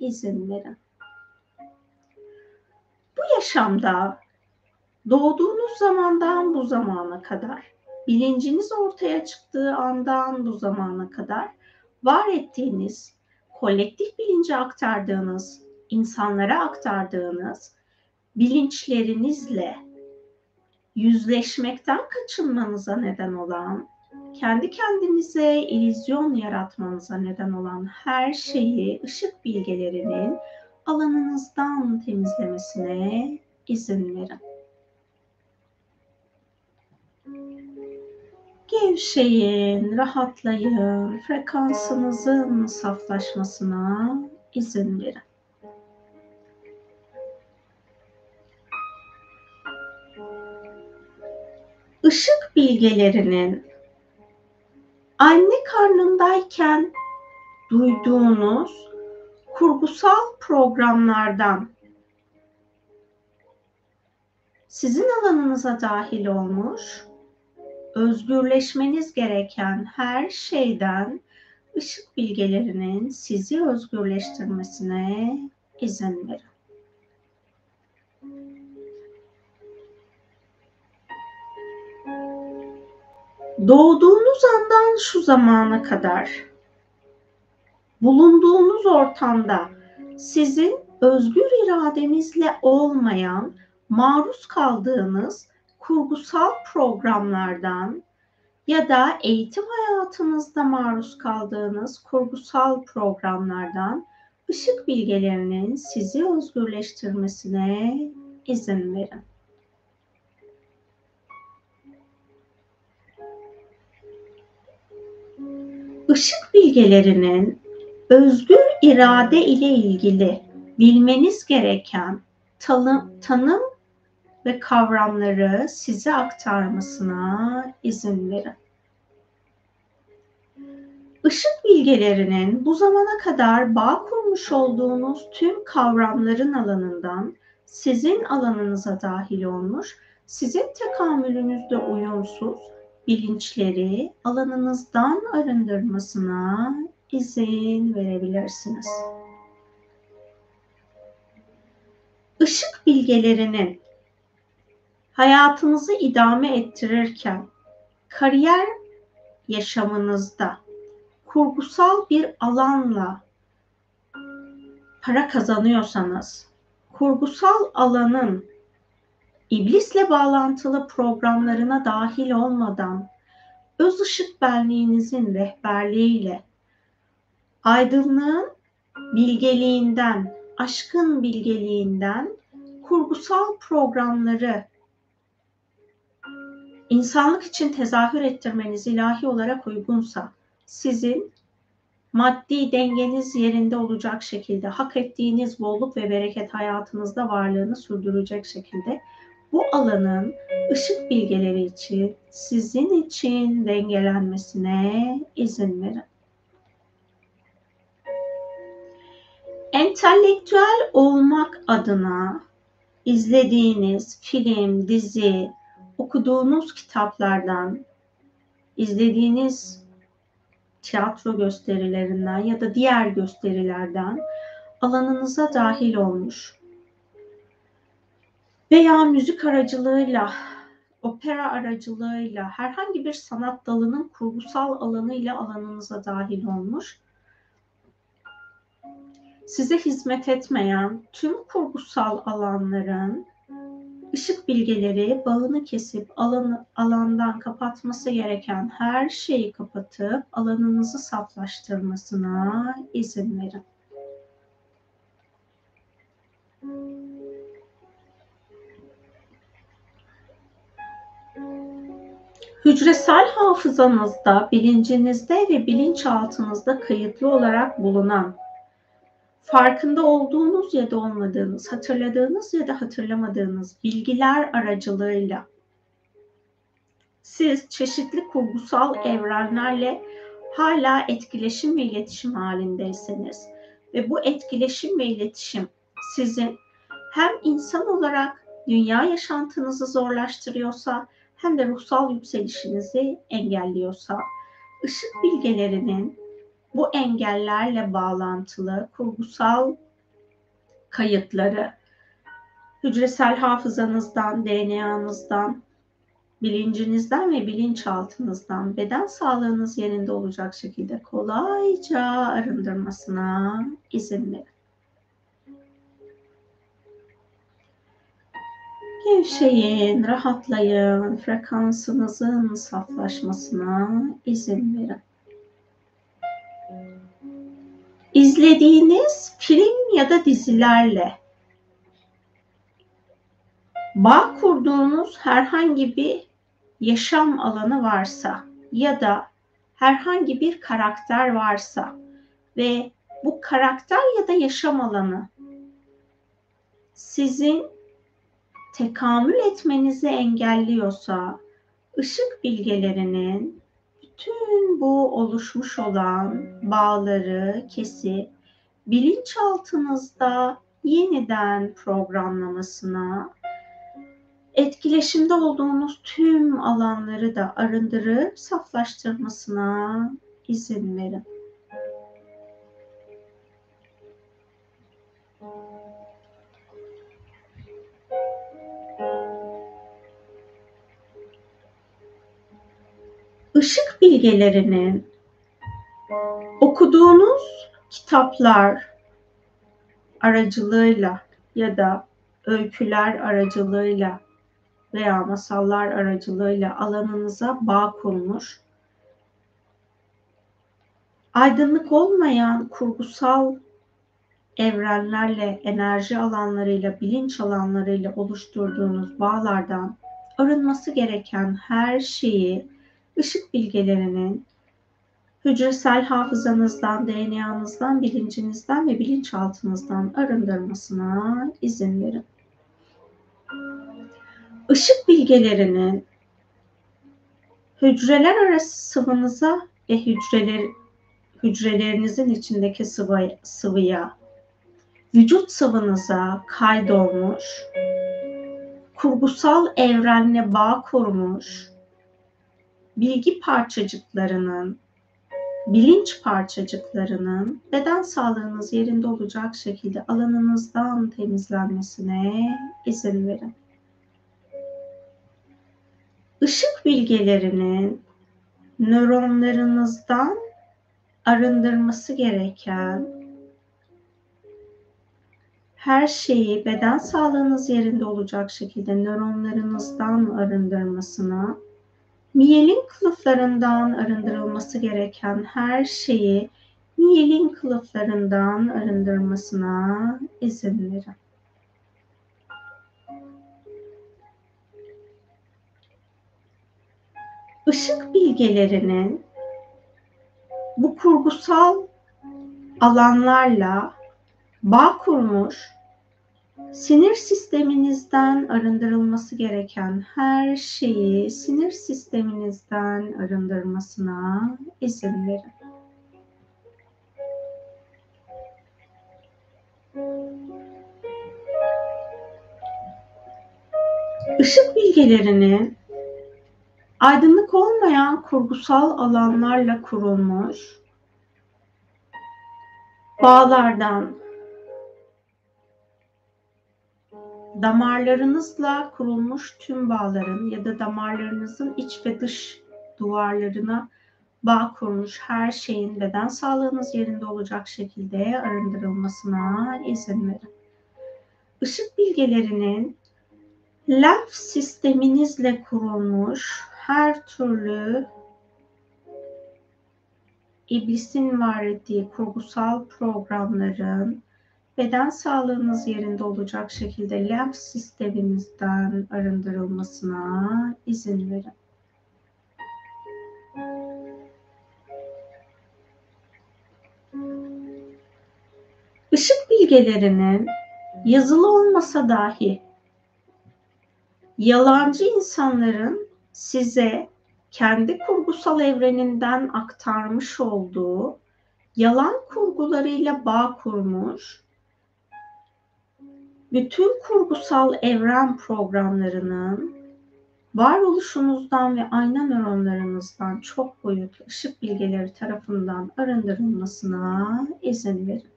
izin verin. Bu yaşamda doğduğunuz zamandan bu zamana kadar, bilinciniz ortaya çıktığı andan bu zamana kadar var ettiğiniz kolektif bilince aktardığınız, insanlara aktardığınız bilinçlerinizle yüzleşmekten kaçınmanıza neden olan, kendi kendinize illüzyon yaratmanıza neden olan her şeyi ışık bilgelerinin alanınızdan temizlemesine izin verin. Gevşeyin, rahatlayın, frekansınızın saflaşmasına izin verin. Işık bilgelerinin anne karnındayken duyduğunuz kurgusal programlardan sizin alanınıza dahil olmuş özgürleşmeniz gereken her şeyden ışık bilgelerinin sizi özgürleştirmesine izin verin. Doğduğunuz andan şu zamana kadar bulunduğunuz ortamda sizin özgür iradenizle olmayan maruz kaldığınız kurgusal programlardan ya da eğitim hayatınızda maruz kaldığınız kurgusal programlardan ışık bilgelerinin sizi özgürleştirmesine izin verin. Işık bilgelerinin özgür irade ile ilgili bilmeniz gereken tanım, tanım ve kavramları size aktarmasına izin verin. Işık bilgelerinin bu zamana kadar bağ kurmuş olduğunuz tüm kavramların alanından sizin alanınıza dahil olmuş, sizin tekamülünüzde uyumsuz bilinçleri alanınızdan arındırmasına izin verebilirsiniz. Işık bilgelerinin hayatınızı idame ettirirken kariyer yaşamınızda kurgusal bir alanla para kazanıyorsanız kurgusal alanın iblisle bağlantılı programlarına dahil olmadan öz ışık benliğinizin rehberliğiyle aydınlığın bilgeliğinden, aşkın bilgeliğinden kurgusal programları insanlık için tezahür ettirmeniz ilahi olarak uygunsa sizin maddi dengeniz yerinde olacak şekilde hak ettiğiniz bolluk ve bereket hayatınızda varlığını sürdürecek şekilde bu alanın ışık bilgeleri için sizin için dengelenmesine izin verin. Entelektüel olmak adına izlediğiniz film, dizi, okuduğunuz kitaplardan, izlediğiniz tiyatro gösterilerinden ya da diğer gösterilerden alanınıza dahil olmuş veya müzik aracılığıyla, opera aracılığıyla herhangi bir sanat dalının kurgusal alanıyla alanınıza dahil olmuş size hizmet etmeyen tüm kurgusal alanların ışık bilgeleri bağını kesip alanı, alandan kapatması gereken her şeyi kapatıp alanınızı saflaştırmasına izin verin. Hücresel hafızanızda, bilincinizde ve bilinçaltınızda kayıtlı olarak bulunan farkında olduğunuz ya da olmadığınız, hatırladığınız ya da hatırlamadığınız bilgiler aracılığıyla siz çeşitli kurgusal evrenlerle hala etkileşim ve iletişim halindeyseniz ve bu etkileşim ve iletişim sizin hem insan olarak dünya yaşantınızı zorlaştırıyorsa hem de ruhsal yükselişinizi engelliyorsa ışık bilgelerinin bu engellerle bağlantılı kurgusal kayıtları hücresel hafızanızdan, DNA'nızdan, bilincinizden ve bilinçaltınızdan beden sağlığınız yerinde olacak şekilde kolayca arındırmasına izin verin. Gevşeyin, rahatlayın, frekansınızın saflaşmasına izin verin. İzlediğiniz film ya da dizilerle bağ kurduğunuz herhangi bir yaşam alanı varsa ya da herhangi bir karakter varsa ve bu karakter ya da yaşam alanı sizin tekamül etmenizi engelliyorsa ışık bilgelerinin bütün bu oluşmuş olan bağları kesip bilinçaltınızda yeniden programlamasına etkileşimde olduğunuz tüm alanları da arındırıp saflaştırmasına izin verin. Bilgelerinin okuduğunuz kitaplar aracılığıyla ya da öyküler aracılığıyla veya masallar aracılığıyla alanınıza bağ kurmuş. Aydınlık olmayan kurgusal evrenlerle, enerji alanlarıyla, bilinç alanlarıyla oluşturduğunuz bağlardan arınması gereken her şeyi ışık bilgelerinin hücresel hafızanızdan, DNA'nızdan, bilincinizden ve bilinçaltınızdan arındırmasına izin verin. Işık bilgelerinin hücreler arası sıvınıza ve hücreler, hücrelerinizin içindeki sıvı, sıvıya, vücut sıvınıza kaydolmuş, kurgusal evrenle bağ kurmuş, bilgi parçacıklarının, bilinç parçacıklarının beden sağlığınız yerinde olacak şekilde alanınızdan temizlenmesine izin verin. Işık bilgelerinin nöronlarınızdan arındırması gereken her şeyi beden sağlığınız yerinde olacak şekilde nöronlarınızdan arındırmasına miyelin kılıflarından arındırılması gereken her şeyi miyelin kılıflarından arındırmasına izin verin. ışık bilgelerinin bu kurgusal alanlarla bağ kurmuş, sinir sisteminizden arındırılması gereken her şeyi sinir sisteminizden arındırmasına izin verin. Işık bilgelerinin aydınlık olmayan kurgusal alanlarla kurulmuş bağlardan, damarlarınızla kurulmuş tüm bağların ya da damarlarınızın iç ve dış duvarlarına bağ kurmuş her şeyin beden sağlığınız yerinde olacak şekilde arındırılmasına izin verin. Işık bilgelerinin lenf sisteminizle kurulmuş her türlü iblisin var ettiği kurgusal programların beden sağlığınız yerinde olacak şekilde lenf sisteminizden arındırılmasına izin verin. Işık bilgelerinin yazılı olmasa dahi yalancı insanların size kendi kurgusal evreninden aktarmış olduğu yalan kurgularıyla bağ kurmuş, bütün kurgusal evren programlarının varoluşunuzdan ve ayna nöronlarınızdan çok boyutlu ışık bilgeleri tarafından arındırılmasına izin verin.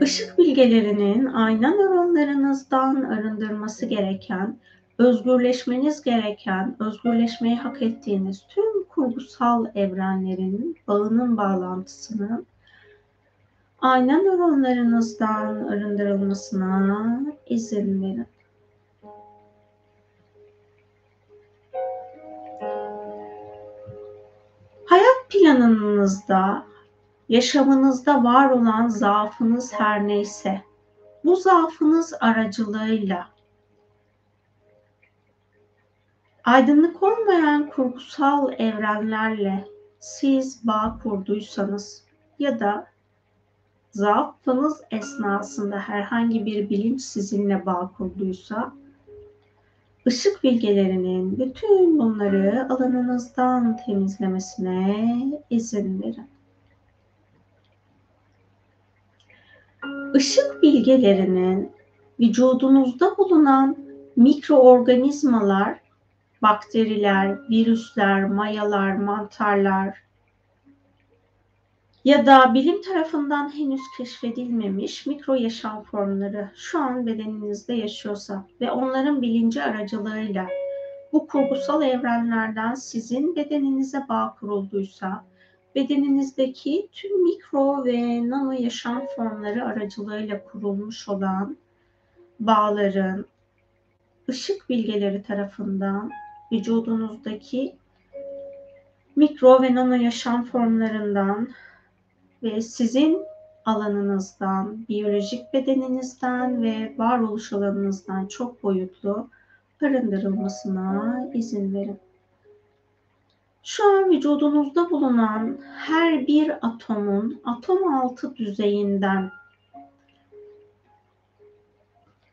Işık bilgelerinin ayna nöronlarınızdan arındırması gereken özgürleşmeniz gereken, özgürleşmeyi hak ettiğiniz tüm kurgusal evrenlerin bağının bağlantısını ayna nöronlarınızdan arındırılmasına izin verin. Hayat planınızda, yaşamınızda var olan zaafınız her neyse, bu zaafınız aracılığıyla Aydınlık olmayan kurgusal evrenlerle siz bağ kurduysanız ya da zaafınız esnasında herhangi bir bilinç sizinle bağ kurduysa ışık bilgelerinin bütün bunları alanınızdan temizlemesine izin verin. Işık bilgelerinin vücudunuzda bulunan mikroorganizmalar bakteriler, virüsler, mayalar, mantarlar ya da bilim tarafından henüz keşfedilmemiş mikro yaşam formları şu an bedeninizde yaşıyorsa ve onların bilinci aracılığıyla bu kurgusal evrenlerden sizin bedeninize bağ kurulduysa bedeninizdeki tüm mikro ve nano yaşam formları aracılığıyla kurulmuş olan bağların ışık bilgeleri tarafından vücudunuzdaki mikro ve nano yaşam formlarından ve sizin alanınızdan, biyolojik bedeninizden ve varoluş alanınızdan çok boyutlu arındırılmasına izin verin. Şu an vücudunuzda bulunan her bir atomun atom altı düzeyinden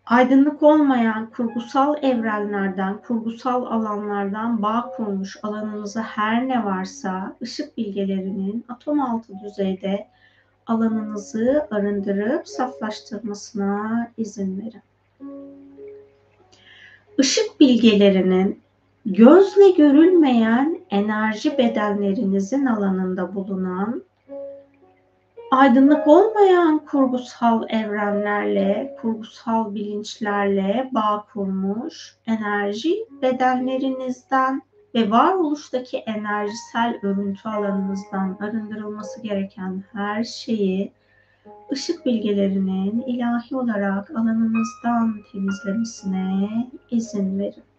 aydınlık olmayan kurgusal evrenlerden, kurgusal alanlardan bağ kurmuş alanınızda her ne varsa ışık bilgelerinin atom altı düzeyde alanınızı arındırıp saflaştırmasına izin verin. Işık bilgelerinin gözle görülmeyen enerji bedenlerinizin alanında bulunan aydınlık olmayan kurgusal evrenlerle, kurgusal bilinçlerle bağ kurmuş enerji bedenlerinizden ve varoluştaki enerjisel örüntü alanınızdan arındırılması gereken her şeyi ışık bilgelerinin ilahi olarak alanınızdan temizlemesine izin verin.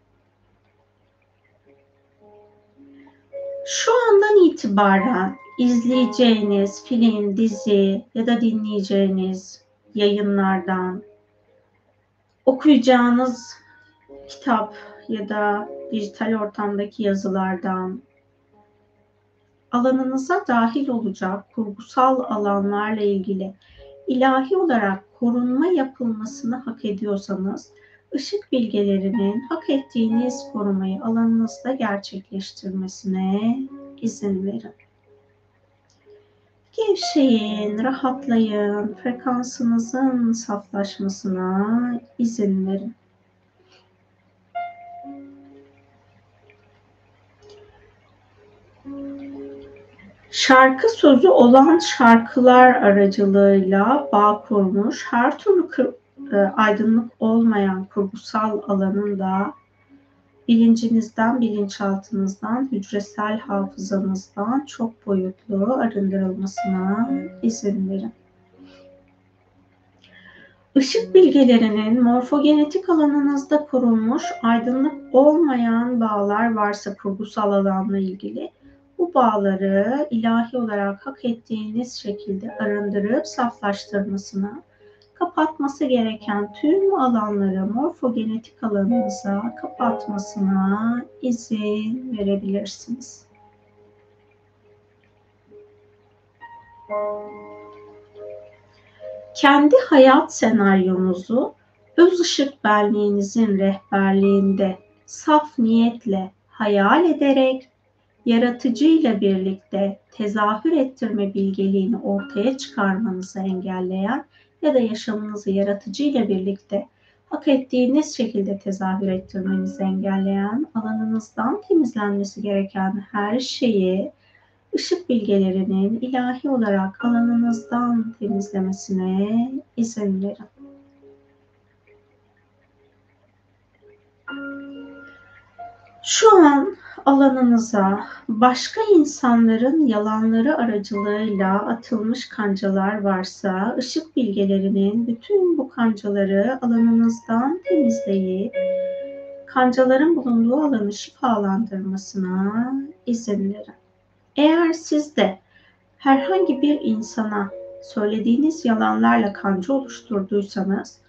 Şu andan itibaren izleyeceğiniz film, dizi ya da dinleyeceğiniz yayınlardan, okuyacağınız kitap ya da dijital ortamdaki yazılardan alanınıza dahil olacak kurgusal alanlarla ilgili ilahi olarak korunma yapılmasını hak ediyorsanız ışık bilgelerinin hak ettiğiniz korumayı alanınızda gerçekleştirmesine izin verin. Gevşeyin, rahatlayın, frekansınızın saflaşmasına izin verin. Şarkı sözü olan şarkılar aracılığıyla bağ kurmuş, her türlü e, aydınlık olmayan kurgusal alanın da bilincinizden, bilinçaltınızdan, hücresel hafızanızdan çok boyutlu arındırılmasına izin verin. Işık bilgelerinin morfogenetik alanınızda kurulmuş aydınlık olmayan bağlar varsa kurgusal alanla ilgili bu bağları ilahi olarak hak ettiğiniz şekilde arındırıp saflaştırmasına kapatması gereken tüm alanları morfogenetik alanınıza kapatmasına izin verebilirsiniz. Kendi hayat senaryonuzu öz ışık benliğinizin rehberliğinde saf niyetle hayal ederek yaratıcıyla birlikte tezahür ettirme bilgeliğini ortaya çıkarmanızı engelleyen ya da yaşamınızı yaratıcıyla birlikte hak ettiğiniz şekilde tezahür ettirmenizi engelleyen alanınızdan temizlenmesi gereken her şeyi ışık bilgelerinin ilahi olarak alanınızdan temizlemesine izin verin. Şu an alanınıza başka insanların yalanları aracılığıyla atılmış kancalar varsa ışık bilgelerinin bütün bu kancaları alanınızdan temizleyip kancaların bulunduğu alanı şifalandırmasına izin verin. Eğer siz de herhangi bir insana söylediğiniz yalanlarla kanca oluşturduysanız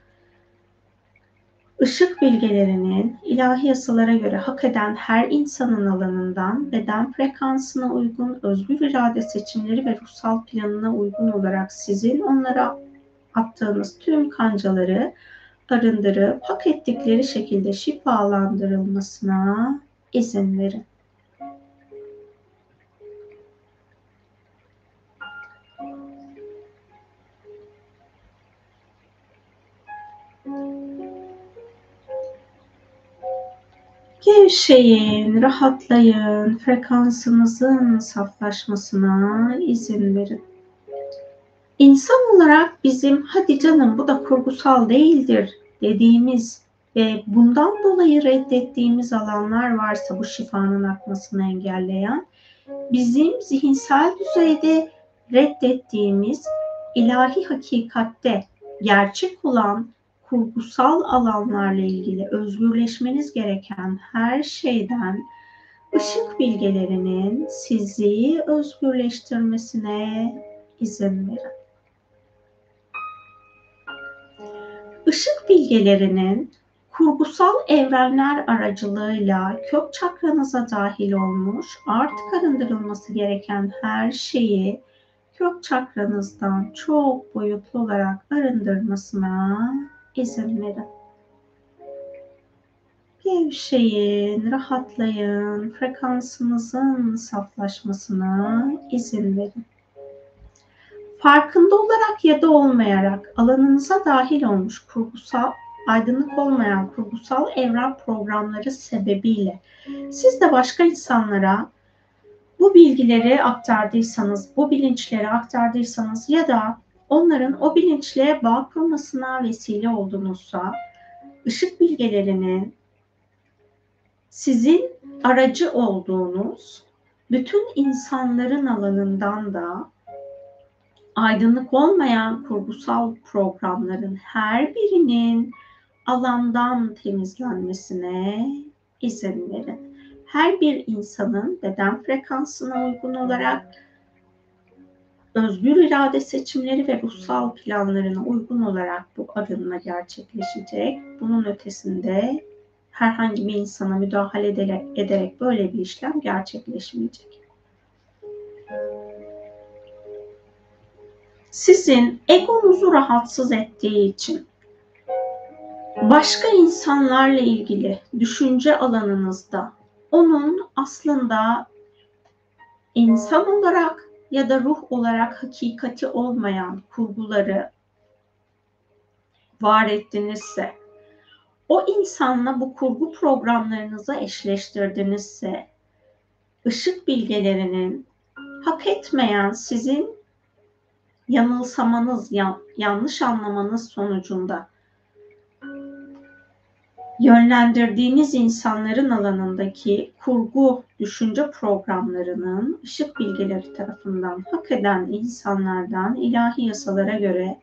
Işık bilgelerinin ilahi yasalara göre hak eden her insanın alanından beden frekansına uygun özgür irade seçimleri ve ruhsal planına uygun olarak sizin onlara attığınız tüm kancaları arındırıp hak ettikleri şekilde şifalandırılmasına izin verin. Gevşeyin, rahatlayın, frekansınızın saflaşmasına izin verin. İnsan olarak bizim hadi canım bu da kurgusal değildir dediğimiz ve bundan dolayı reddettiğimiz alanlar varsa bu şifanın akmasını engelleyen bizim zihinsel düzeyde reddettiğimiz ilahi hakikatte gerçek olan kurgusal alanlarla ilgili özgürleşmeniz gereken her şeyden ışık bilgelerinin sizi özgürleştirmesine izin verin. Işık bilgelerinin kurgusal evrenler aracılığıyla kök çakranıza dahil olmuş, artık arındırılması gereken her şeyi kök çakranızdan çok boyutlu olarak arındırmasına verin. Gevşeyin, rahatlayın, frekansınızın saflaşmasına izin verin. Farkında olarak ya da olmayarak alanınıza dahil olmuş kurgusal, aydınlık olmayan kurgusal evren programları sebebiyle siz de başka insanlara bu bilgileri aktardıysanız, bu bilinçleri aktardıysanız ya da onların o bilinçle bağ kurmasına vesile oldunuzsa, ışık bilgelerinin sizin aracı olduğunuz bütün insanların alanından da aydınlık olmayan kurgusal programların her birinin alandan temizlenmesine izin verin. Her bir insanın beden frekansına uygun olarak özgür irade seçimleri ve ruhsal planlarına uygun olarak bu arınma gerçekleşecek. Bunun ötesinde herhangi bir insana müdahale ederek, ederek böyle bir işlem gerçekleşmeyecek. Sizin egonuzu rahatsız ettiği için başka insanlarla ilgili düşünce alanınızda onun aslında insan olarak ya da ruh olarak hakikati olmayan kurguları var ettinizse, o insanla bu kurgu programlarınızı eşleştirdinizse, ışık bilgelerinin hak etmeyen sizin yanılsamanız, yanlış anlamanız sonucunda yönlendirdiğiniz insanların alanındaki kurgu düşünce programlarının ışık bilgileri tarafından hak eden insanlardan ilahi yasalara göre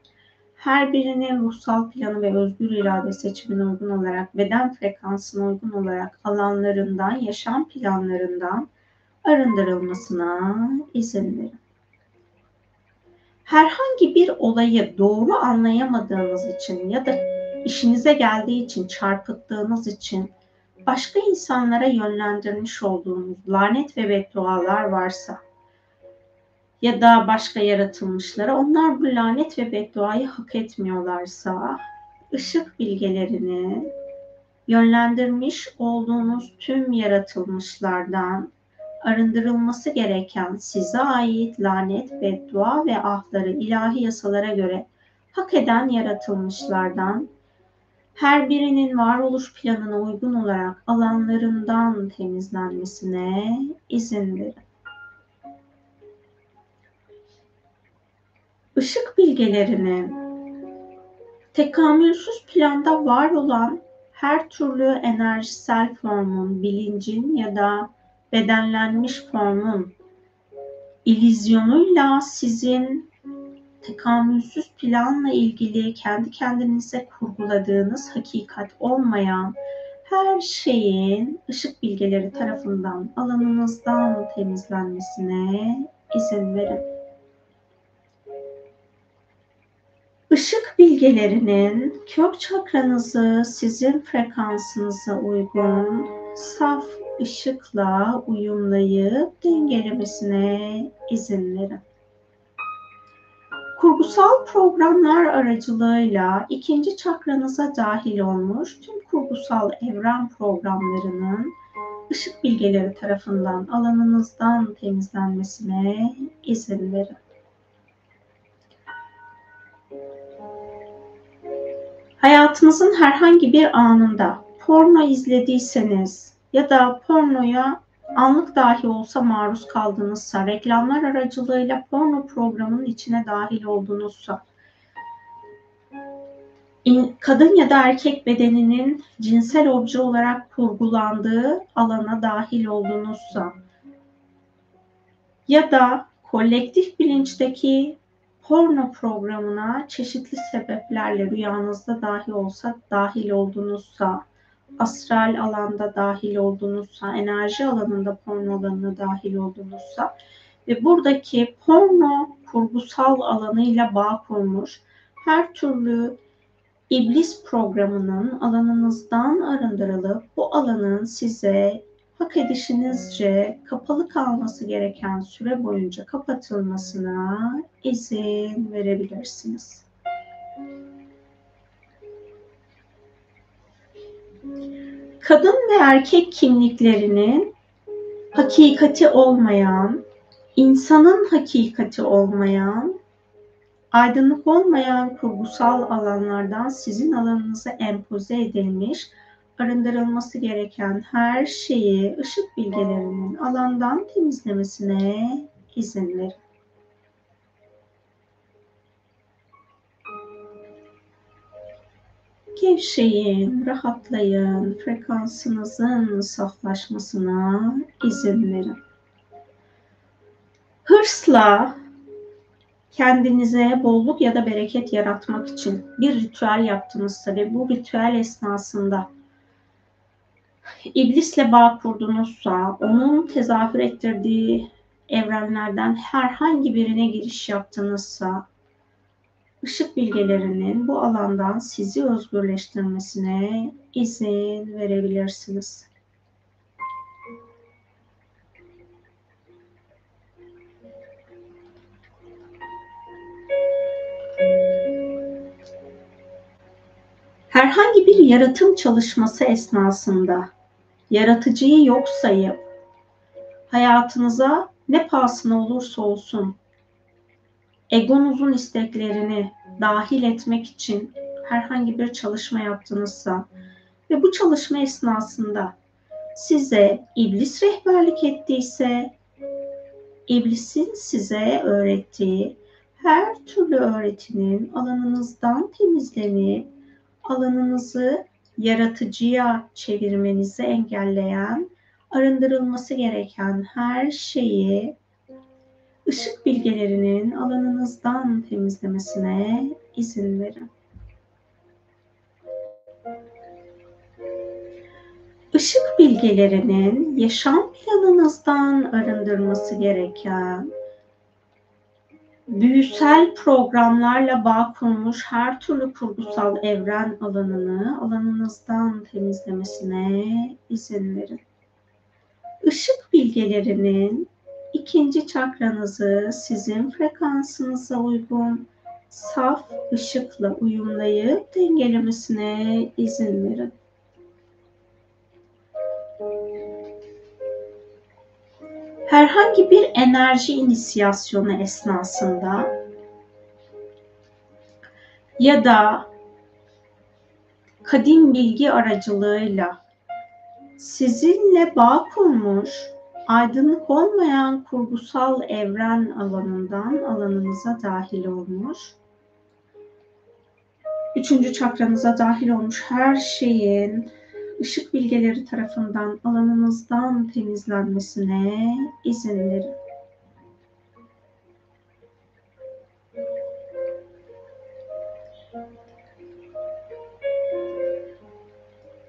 her birinin ruhsal planı ve özgür irade seçimine uygun olarak beden frekansına uygun olarak alanlarından, yaşam planlarından arındırılmasına izin verin. Herhangi bir olayı doğru anlayamadığınız için ya da işinize geldiği için, çarpıttığınız için başka insanlara yönlendirmiş olduğunuz lanet ve beddualar varsa ya da başka yaratılmışlara onlar bu lanet ve bedduayı hak etmiyorlarsa ışık bilgelerini yönlendirmiş olduğunuz tüm yaratılmışlardan arındırılması gereken size ait lanet, beddua ve ahları ilahi yasalara göre hak eden yaratılmışlardan her birinin varoluş planına uygun olarak alanlarından temizlenmesine izin verin. Işık bilgelerinin tekamülsüz planda var olan her türlü enerjisel formun, bilincin ya da bedenlenmiş formun ilizyonuyla sizin tekamülsüz planla ilgili kendi kendinize kurguladığınız hakikat olmayan her şeyin ışık bilgeleri tarafından alanınızdan temizlenmesine izin verin. Işık bilgelerinin kök çakranızı sizin frekansınıza uygun saf ışıkla uyumlayıp dengelemesine izin verin kurgusal programlar aracılığıyla ikinci çakranıza dahil olmuş tüm kurgusal evren programlarının ışık bilgeleri tarafından alanınızdan temizlenmesine izin verin. Hayatınızın herhangi bir anında porno izlediyseniz ya da pornoya anlık dahi olsa maruz kaldığınızsa, reklamlar aracılığıyla porno programının içine dahil olduğunuzsa, kadın ya da erkek bedeninin cinsel obje olarak kurgulandığı alana dahil olduğunuzsa ya da kolektif bilinçteki porno programına çeşitli sebeplerle rüyanızda dahi olsa dahil olduğunuzsa astral alanda dahil olduğunuzsa, enerji alanında porno alanına dahil olduğunuzsa ve buradaki porno kurgusal alanıyla bağ kurmuş her türlü iblis programının alanınızdan arındırılıp bu alanın size hak edişinizce kapalı kalması gereken süre boyunca kapatılmasına izin verebilirsiniz. Kadın ve erkek kimliklerinin hakikati olmayan, insanın hakikati olmayan, aydınlık olmayan kurgusal alanlardan sizin alanınıza empoze edilmiş, arındırılması gereken her şeyi ışık bilgelerinin alandan temizlemesine izin verin. Gevşeyin, rahatlayın, frekansınızın saflaşmasına izin verin. Hırsla kendinize bolluk ya da bereket yaratmak için bir ritüel yaptınızsa ve bu ritüel esnasında iblisle bağ kurdunuzsa, onun tezahür ettirdiği evrenlerden herhangi birine giriş yaptınızsa, ışık bilgelerinin bu alandan sizi özgürleştirmesine izin verebilirsiniz. Herhangi bir yaratım çalışması esnasında yaratıcıyı yok sayıp hayatınıza ne pahasına olursa olsun egonuzun isteklerini dahil etmek için herhangi bir çalışma yaptınızsa ve bu çalışma esnasında size iblis rehberlik ettiyse iblisin size öğrettiği her türlü öğretinin alanınızdan temizlenip alanınızı yaratıcıya çevirmenizi engelleyen, arındırılması gereken her şeyi ışık bilgelerinin alanınızdan temizlemesine izin verin. Işık bilgelerinin yaşam planınızdan arındırması gereken büyüsel programlarla bağ kurmuş her türlü kurgusal evren alanını alanınızdan temizlemesine izin verin. Işık bilgelerinin ikinci çakranızı sizin frekansınıza uygun saf ışıkla uyumlayıp dengelemesine izin verin. herhangi bir enerji inisiyasyonu esnasında ya da kadim bilgi aracılığıyla sizinle bağ kurmuş aydınlık olmayan kurgusal evren alanından alanınıza dahil olmuş üçüncü çakranıza dahil olmuş her şeyin ışık bilgeleri tarafından alanınızdan temizlenmesine izin verin.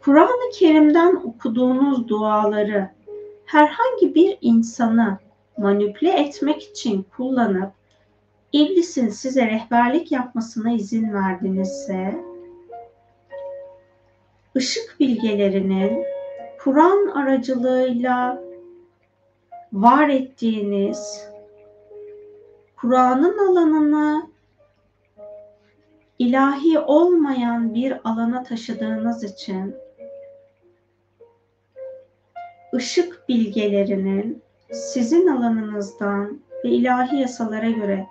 Kur'an-ı Kerim'den okuduğunuz duaları herhangi bir insanı manipüle etmek için kullanıp iblisin size rehberlik yapmasına izin verdinizse ışık bilgelerinin Kur'an aracılığıyla var ettiğiniz Kur'an'ın alanını ilahi olmayan bir alana taşıdığınız için ışık bilgelerinin sizin alanınızdan ve ilahi yasalara göre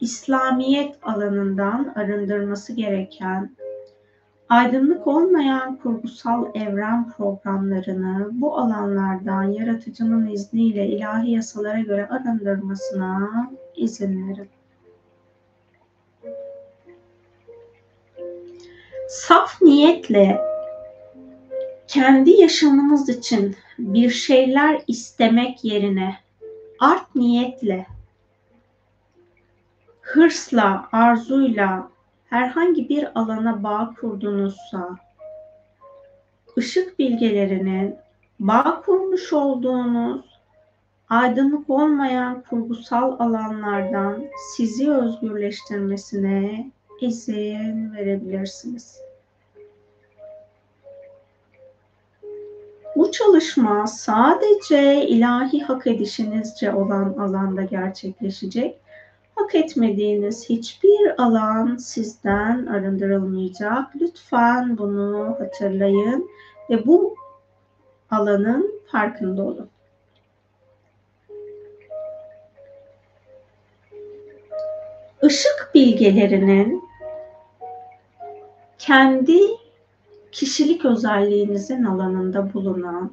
İslamiyet alanından arındırması gereken aydınlık olmayan kurgusal evren programlarını bu alanlardan yaratıcının izniyle ilahi yasalara göre arındırmasına izin verin. Saf niyetle kendi yaşamınız için bir şeyler istemek yerine art niyetle, hırsla, arzuyla herhangi bir alana bağ kurdunuzsa, ışık bilgelerinin bağ kurmuş olduğunuz aydınlık olmayan kurgusal alanlardan sizi özgürleştirmesine izin verebilirsiniz. Bu çalışma sadece ilahi hak edişinizce olan alanda gerçekleşecek hak etmediğiniz hiçbir alan sizden arındırılmayacak. Lütfen bunu hatırlayın ve bu alanın farkında olun. Işık bilgelerinin kendi kişilik özelliğinizin alanında bulunan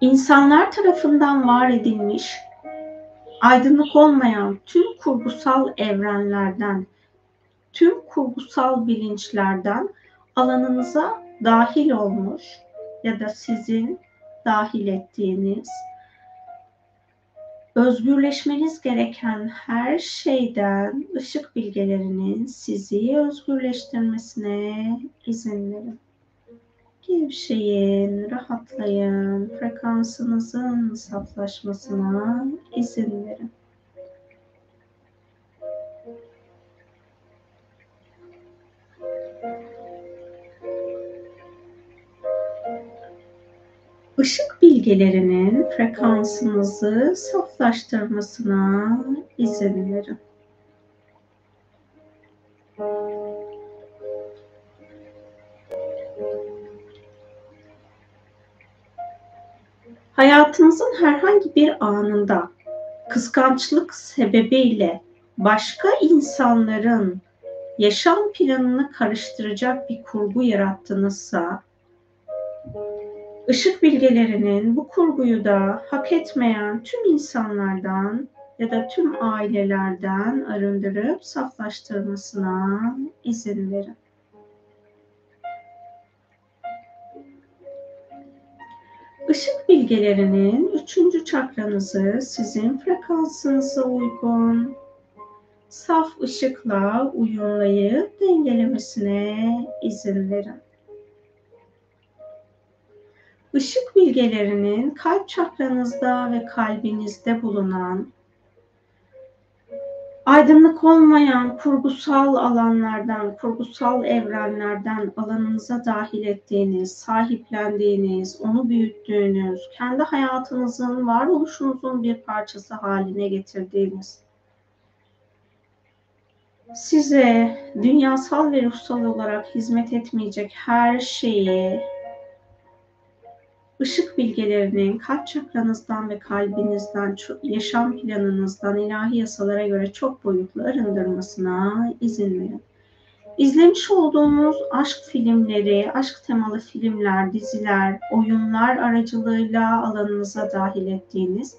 insanlar tarafından var edilmiş aydınlık olmayan tüm kurgusal evrenlerden, tüm kurgusal bilinçlerden alanınıza dahil olmuş ya da sizin dahil ettiğiniz özgürleşmeniz gereken her şeyden ışık bilgelerinin sizi özgürleştirmesine izin verin. Gevşeyin, rahatlayın, frekansınızın saflaşmasına izin verin. Bilgelerinin frekansınızı saflaştırmasına izin verin. Hayatınızın herhangi bir anında kıskançlık sebebiyle başka insanların yaşam planını karıştıracak bir kurgu yarattınızsa ışık bilgelerinin bu kurguyu da hak etmeyen tüm insanlardan ya da tüm ailelerden arındırıp saflaştırmasına izin verin. Işık bilgelerinin üçüncü çakranızı sizin frekansınıza uygun saf ışıkla uyumlayıp dengelemesine izin verin. Işık bilgelerinin kalp çakranızda ve kalbinizde bulunan aydınlık olmayan kurgusal alanlardan, kurgusal evrenlerden alanınıza dahil ettiğiniz, sahiplendiğiniz, onu büyüttüğünüz, kendi hayatınızın, varoluşunuzun bir parçası haline getirdiğiniz, size dünyasal ve ruhsal olarak hizmet etmeyecek her şeyi ışık bilgelerinin kalp çakranızdan ve kalbinizden, yaşam planınızdan ilahi yasalara göre çok boyutlu arındırmasına izin verin. İzlemiş olduğunuz aşk filmleri, aşk temalı filmler, diziler, oyunlar aracılığıyla alanınıza dahil ettiğiniz,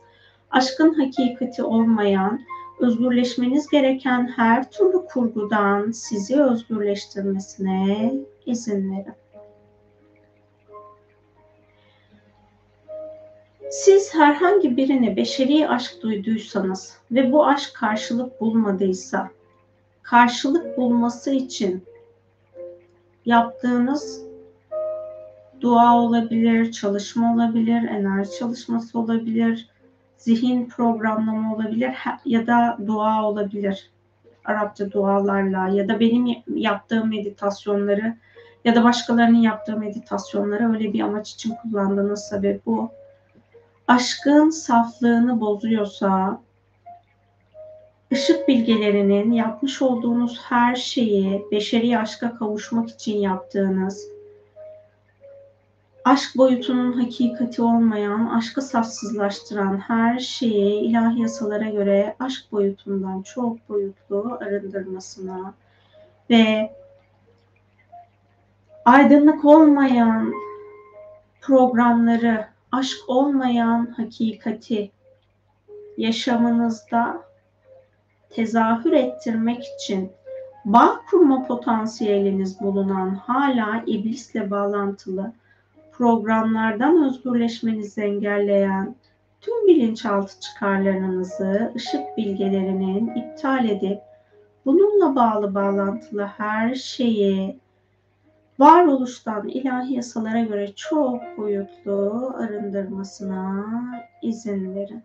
aşkın hakikati olmayan, özgürleşmeniz gereken her türlü kurgudan sizi özgürleştirmesine izin verin. Siz herhangi birine beşeri aşk duyduysanız ve bu aşk karşılık bulmadıysa, karşılık bulması için yaptığınız dua olabilir, çalışma olabilir, enerji çalışması olabilir, zihin programlama olabilir ya da dua olabilir. Arapça dualarla ya da benim yaptığım meditasyonları ya da başkalarının yaptığı meditasyonları öyle bir amaç için kullandığınız sebep bu aşkın saflığını bozuyorsa, ışık bilgelerinin yapmış olduğunuz her şeyi beşeri aşka kavuşmak için yaptığınız, aşk boyutunun hakikati olmayan, aşkı safsızlaştıran her şeyi ilahi yasalara göre aşk boyutundan çok boyutlu arındırmasına ve aydınlık olmayan programları aşk olmayan hakikati yaşamınızda tezahür ettirmek için bağ kurma potansiyeliniz bulunan hala iblisle bağlantılı programlardan özgürleşmenizi engelleyen tüm bilinçaltı çıkarlarınızı ışık bilgelerinin iptal edip bununla bağlı bağlantılı her şeyi varoluştan ilahi yasalara göre çok boyutlu arındırmasına izin verin.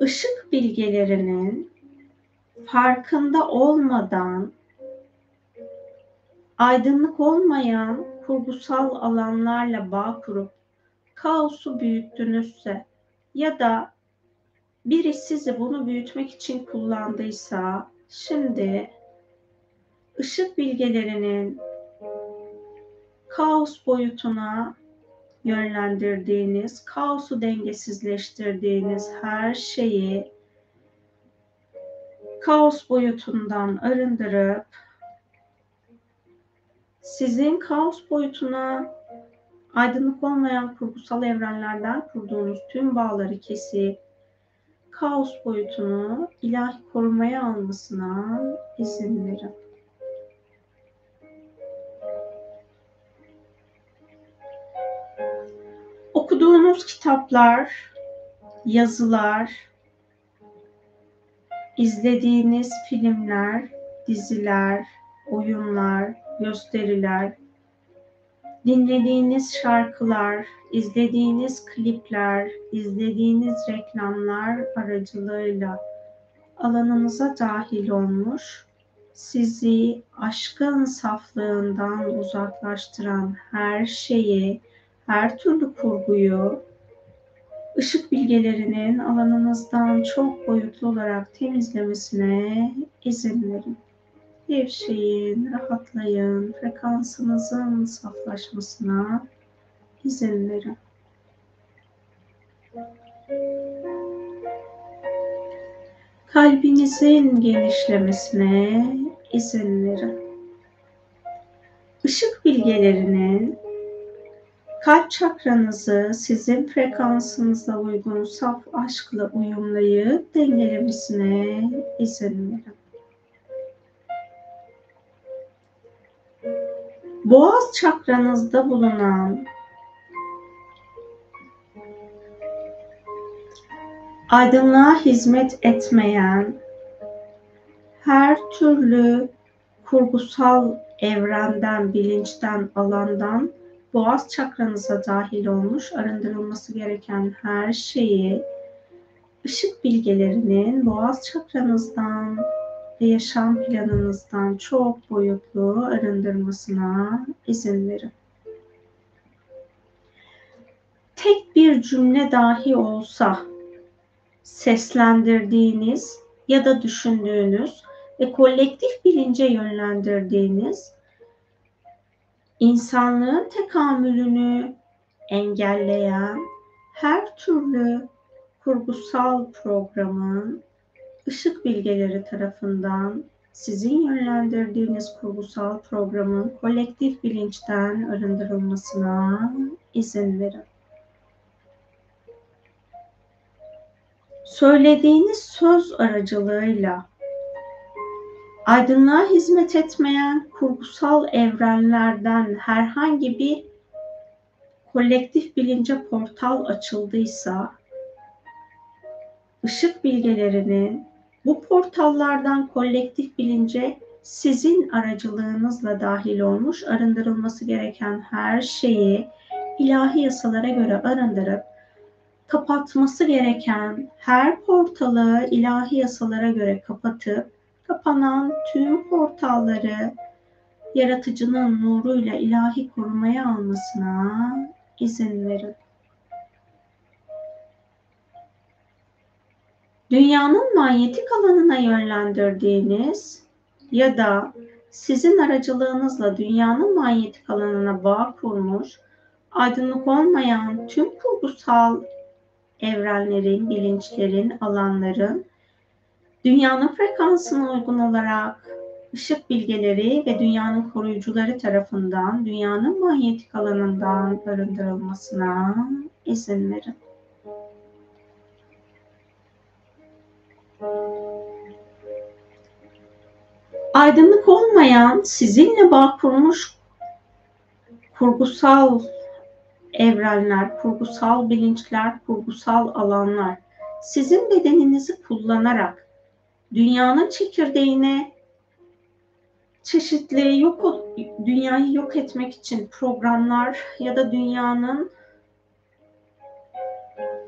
Işık bilgelerinin farkında olmadan aydınlık olmayan kurgusal alanlarla bağ kurup kaosu büyüttünüzse ya da biri sizi bunu büyütmek için kullandıysa şimdi ışık bilgelerinin kaos boyutuna yönlendirdiğiniz, kaosu dengesizleştirdiğiniz her şeyi kaos boyutundan arındırıp sizin kaos boyutuna aydınlık olmayan kurgusal evrenlerden kurduğunuz tüm bağları kesip kaos boyutunu ilahi korumaya almasına izin verin. Okuduğunuz kitaplar, yazılar, izlediğiniz filmler, diziler, oyunlar, gösteriler, dinlediğiniz şarkılar, izlediğiniz klipler, izlediğiniz reklamlar aracılığıyla alanınıza dahil olmuş sizi aşkın saflığından uzaklaştıran her şeyi, her türlü kurguyu ışık bilgelerinin alanınızdan çok boyutlu olarak temizlemesine izin verin. Gevşeyin, rahatlayın, frekansınızın saflaşmasına izin verin. Kalbinizin genişlemesine izin verin. Işık bilgelerinin kalp çakranızı sizin frekansınıza uygun saf aşkla uyumlayıp dengelemesine izin verin. Boğaz çakranızda bulunan aydınlığa hizmet etmeyen her türlü kurgusal evrenden, bilinçten, alandan boğaz çakranıza dahil olmuş arındırılması gereken her şeyi ışık bilgelerinin boğaz çakranızdan yaşam planınızdan çok boyutlu arındırmasına izin verin. Tek bir cümle dahi olsa seslendirdiğiniz ya da düşündüğünüz ve kolektif bilince yönlendirdiğiniz insanlığın tekamülünü engelleyen her türlü kurgusal programın ışık bilgeleri tarafından sizin yönlendirdiğiniz kurgusal programın kolektif bilinçten arındırılmasına izin verin. Söylediğiniz söz aracılığıyla aydınlığa hizmet etmeyen kurgusal evrenlerden herhangi bir kolektif bilince portal açıldıysa ışık bilgelerinin bu portallardan kolektif bilince sizin aracılığınızla dahil olmuş arındırılması gereken her şeyi ilahi yasalara göre arındırıp kapatması gereken her portalı ilahi yasalara göre kapatıp kapanan tüm portalları yaratıcının nuruyla ilahi korumaya almasına izin verin. Dünyanın manyetik alanına yönlendirdiğiniz ya da sizin aracılığınızla dünyanın manyetik alanına bağ kurmuş, aydınlık olmayan tüm kurgusal evrenlerin, bilinçlerin, alanların dünyanın frekansına uygun olarak ışık bilgeleri ve dünyanın koruyucuları tarafından dünyanın manyetik alanından arındırılmasına izin verin. Aydınlık olmayan, sizinle bağ kurmuş kurgusal evrenler, kurgusal bilinçler, kurgusal alanlar sizin bedeninizi kullanarak dünyanın çekirdeğine çeşitli yok dünyayı yok etmek için programlar ya da dünyanın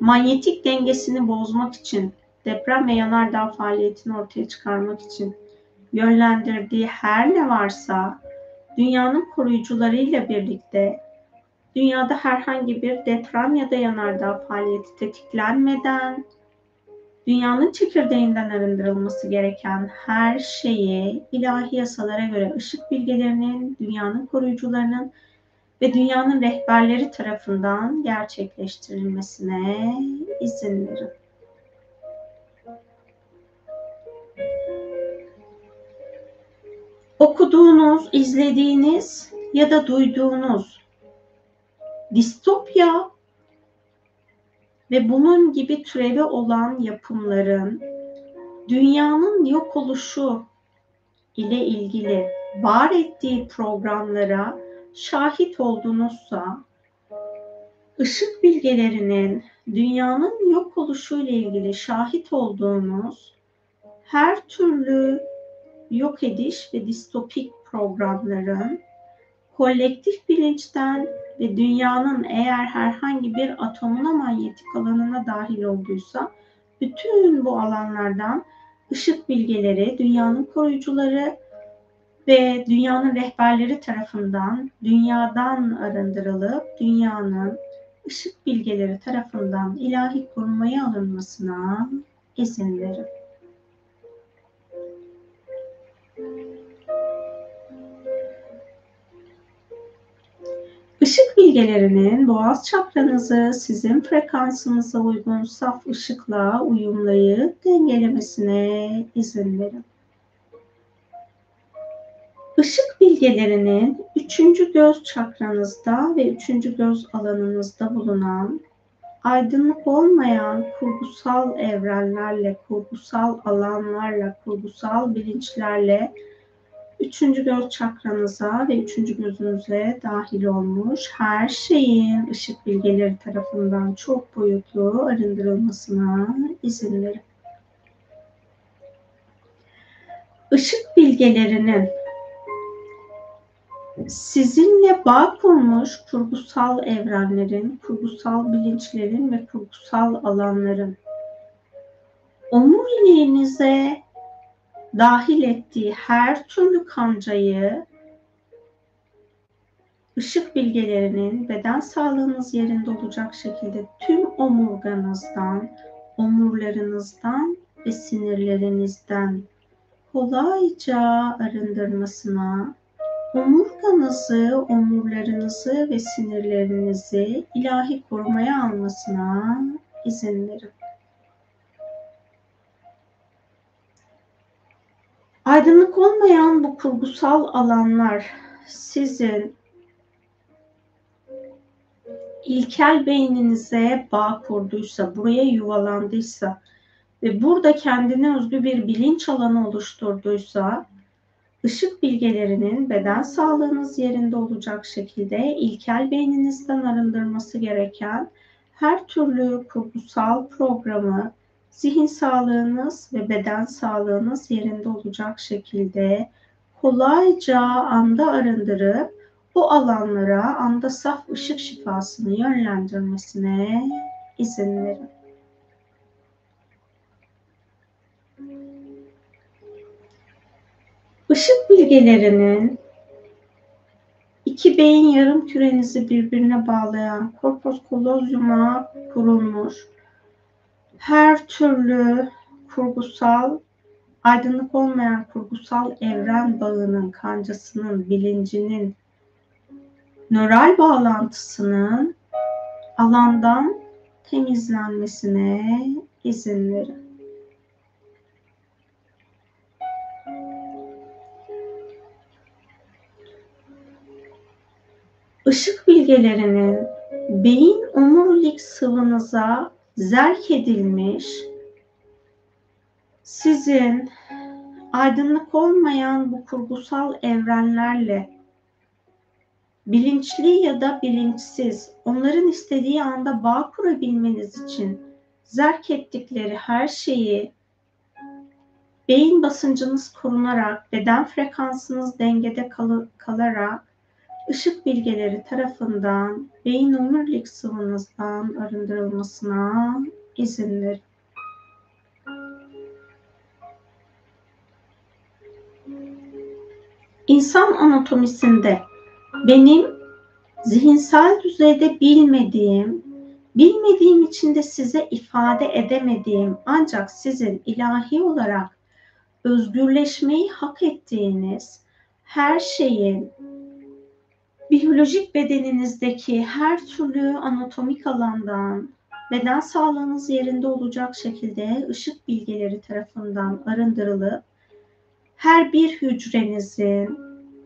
manyetik dengesini bozmak için deprem ve yanardağ faaliyetini ortaya çıkarmak için yönlendirdiği her ne varsa dünyanın koruyucularıyla birlikte dünyada herhangi bir deprem ya da yanardağ faaliyeti tetiklenmeden dünyanın çekirdeğinden arındırılması gereken her şeyi ilahi yasalara göre ışık bilgelerinin, dünyanın koruyucularının ve dünyanın rehberleri tarafından gerçekleştirilmesine izin verin. Okuduğunuz, izlediğiniz ya da duyduğunuz distopya ve bunun gibi türevi olan yapımların dünyanın yok oluşu ile ilgili var ettiği programlara şahit oldunuzsa ışık bilgelerinin dünyanın yok oluşu ile ilgili şahit olduğunuz her türlü yok ediş ve distopik programların kolektif bilinçten ve dünyanın eğer herhangi bir atomuna manyetik alanına dahil olduysa bütün bu alanlardan ışık bilgeleri, dünyanın koruyucuları ve dünyanın rehberleri tarafından dünyadan arındırılıp dünyanın ışık bilgeleri tarafından ilahi korumaya alınmasına izin verin. Işık bilgelerinin boğaz çakranızı sizin frekansınıza uygun saf ışıkla uyumlayıp dengelemesine izin verin. Işık bilgelerinin üçüncü göz çakranızda ve üçüncü göz alanınızda bulunan aydınlık olmayan kurgusal evrenlerle, kurgusal alanlarla, kurgusal bilinçlerle üçüncü göz çakranıza ve üçüncü gözünüze dahil olmuş her şeyin ışık bilgeleri tarafından çok boyutlu arındırılmasına izin verin. Işık bilgelerinin sizinle bağ kurmuş kurgusal evrenlerin, kurgusal bilinçlerin ve kurgusal alanların omuriliğinize dahil ettiği her türlü kancayı ışık bilgelerinin beden sağlığınız yerinde olacak şekilde tüm omurganızdan, omurlarınızdan ve sinirlerinizden kolayca arındırmasına, omurganızı, omurlarınızı ve sinirlerinizi ilahi korumaya almasına izin verin. Aydınlık olmayan bu kurgusal alanlar sizin ilkel beyninize bağ kurduysa, buraya yuvalandıysa ve burada kendine özgü bir bilinç alanı oluşturduysa, ışık bilgelerinin beden sağlığınız yerinde olacak şekilde ilkel beyninizden arındırması gereken her türlü kurgusal programı zihin sağlığınız ve beden sağlığınız yerinde olacak şekilde kolayca anda arındırıp bu alanlara anda saf ışık şifasını yönlendirmesine izin verin. Işık bilgelerinin iki beyin yarım kürenizi birbirine bağlayan korpus callosum'a kurulmuş her türlü kurgusal, aydınlık olmayan kurgusal evren bağının, kancasının, bilincinin, nöral bağlantısının alandan temizlenmesine izin verin. Işık bilgelerinin beyin omurilik sıvınıza zerk edilmiş, sizin aydınlık olmayan bu kurgusal evrenlerle bilinçli ya da bilinçsiz onların istediği anda bağ kurabilmeniz için zerk ettikleri her şeyi beyin basıncınız korunarak, beden frekansınız dengede kal- kalarak ışık bilgeleri tarafından beyin omurilik sıvınızdan arındırılmasına izin verin. İnsan anatomisinde benim zihinsel düzeyde bilmediğim, bilmediğim için de size ifade edemediğim ancak sizin ilahi olarak özgürleşmeyi hak ettiğiniz her şeyin biyolojik bedeninizdeki her türlü anatomik alandan beden sağlığınız yerinde olacak şekilde ışık bilgeleri tarafından arındırılıp her bir hücrenizin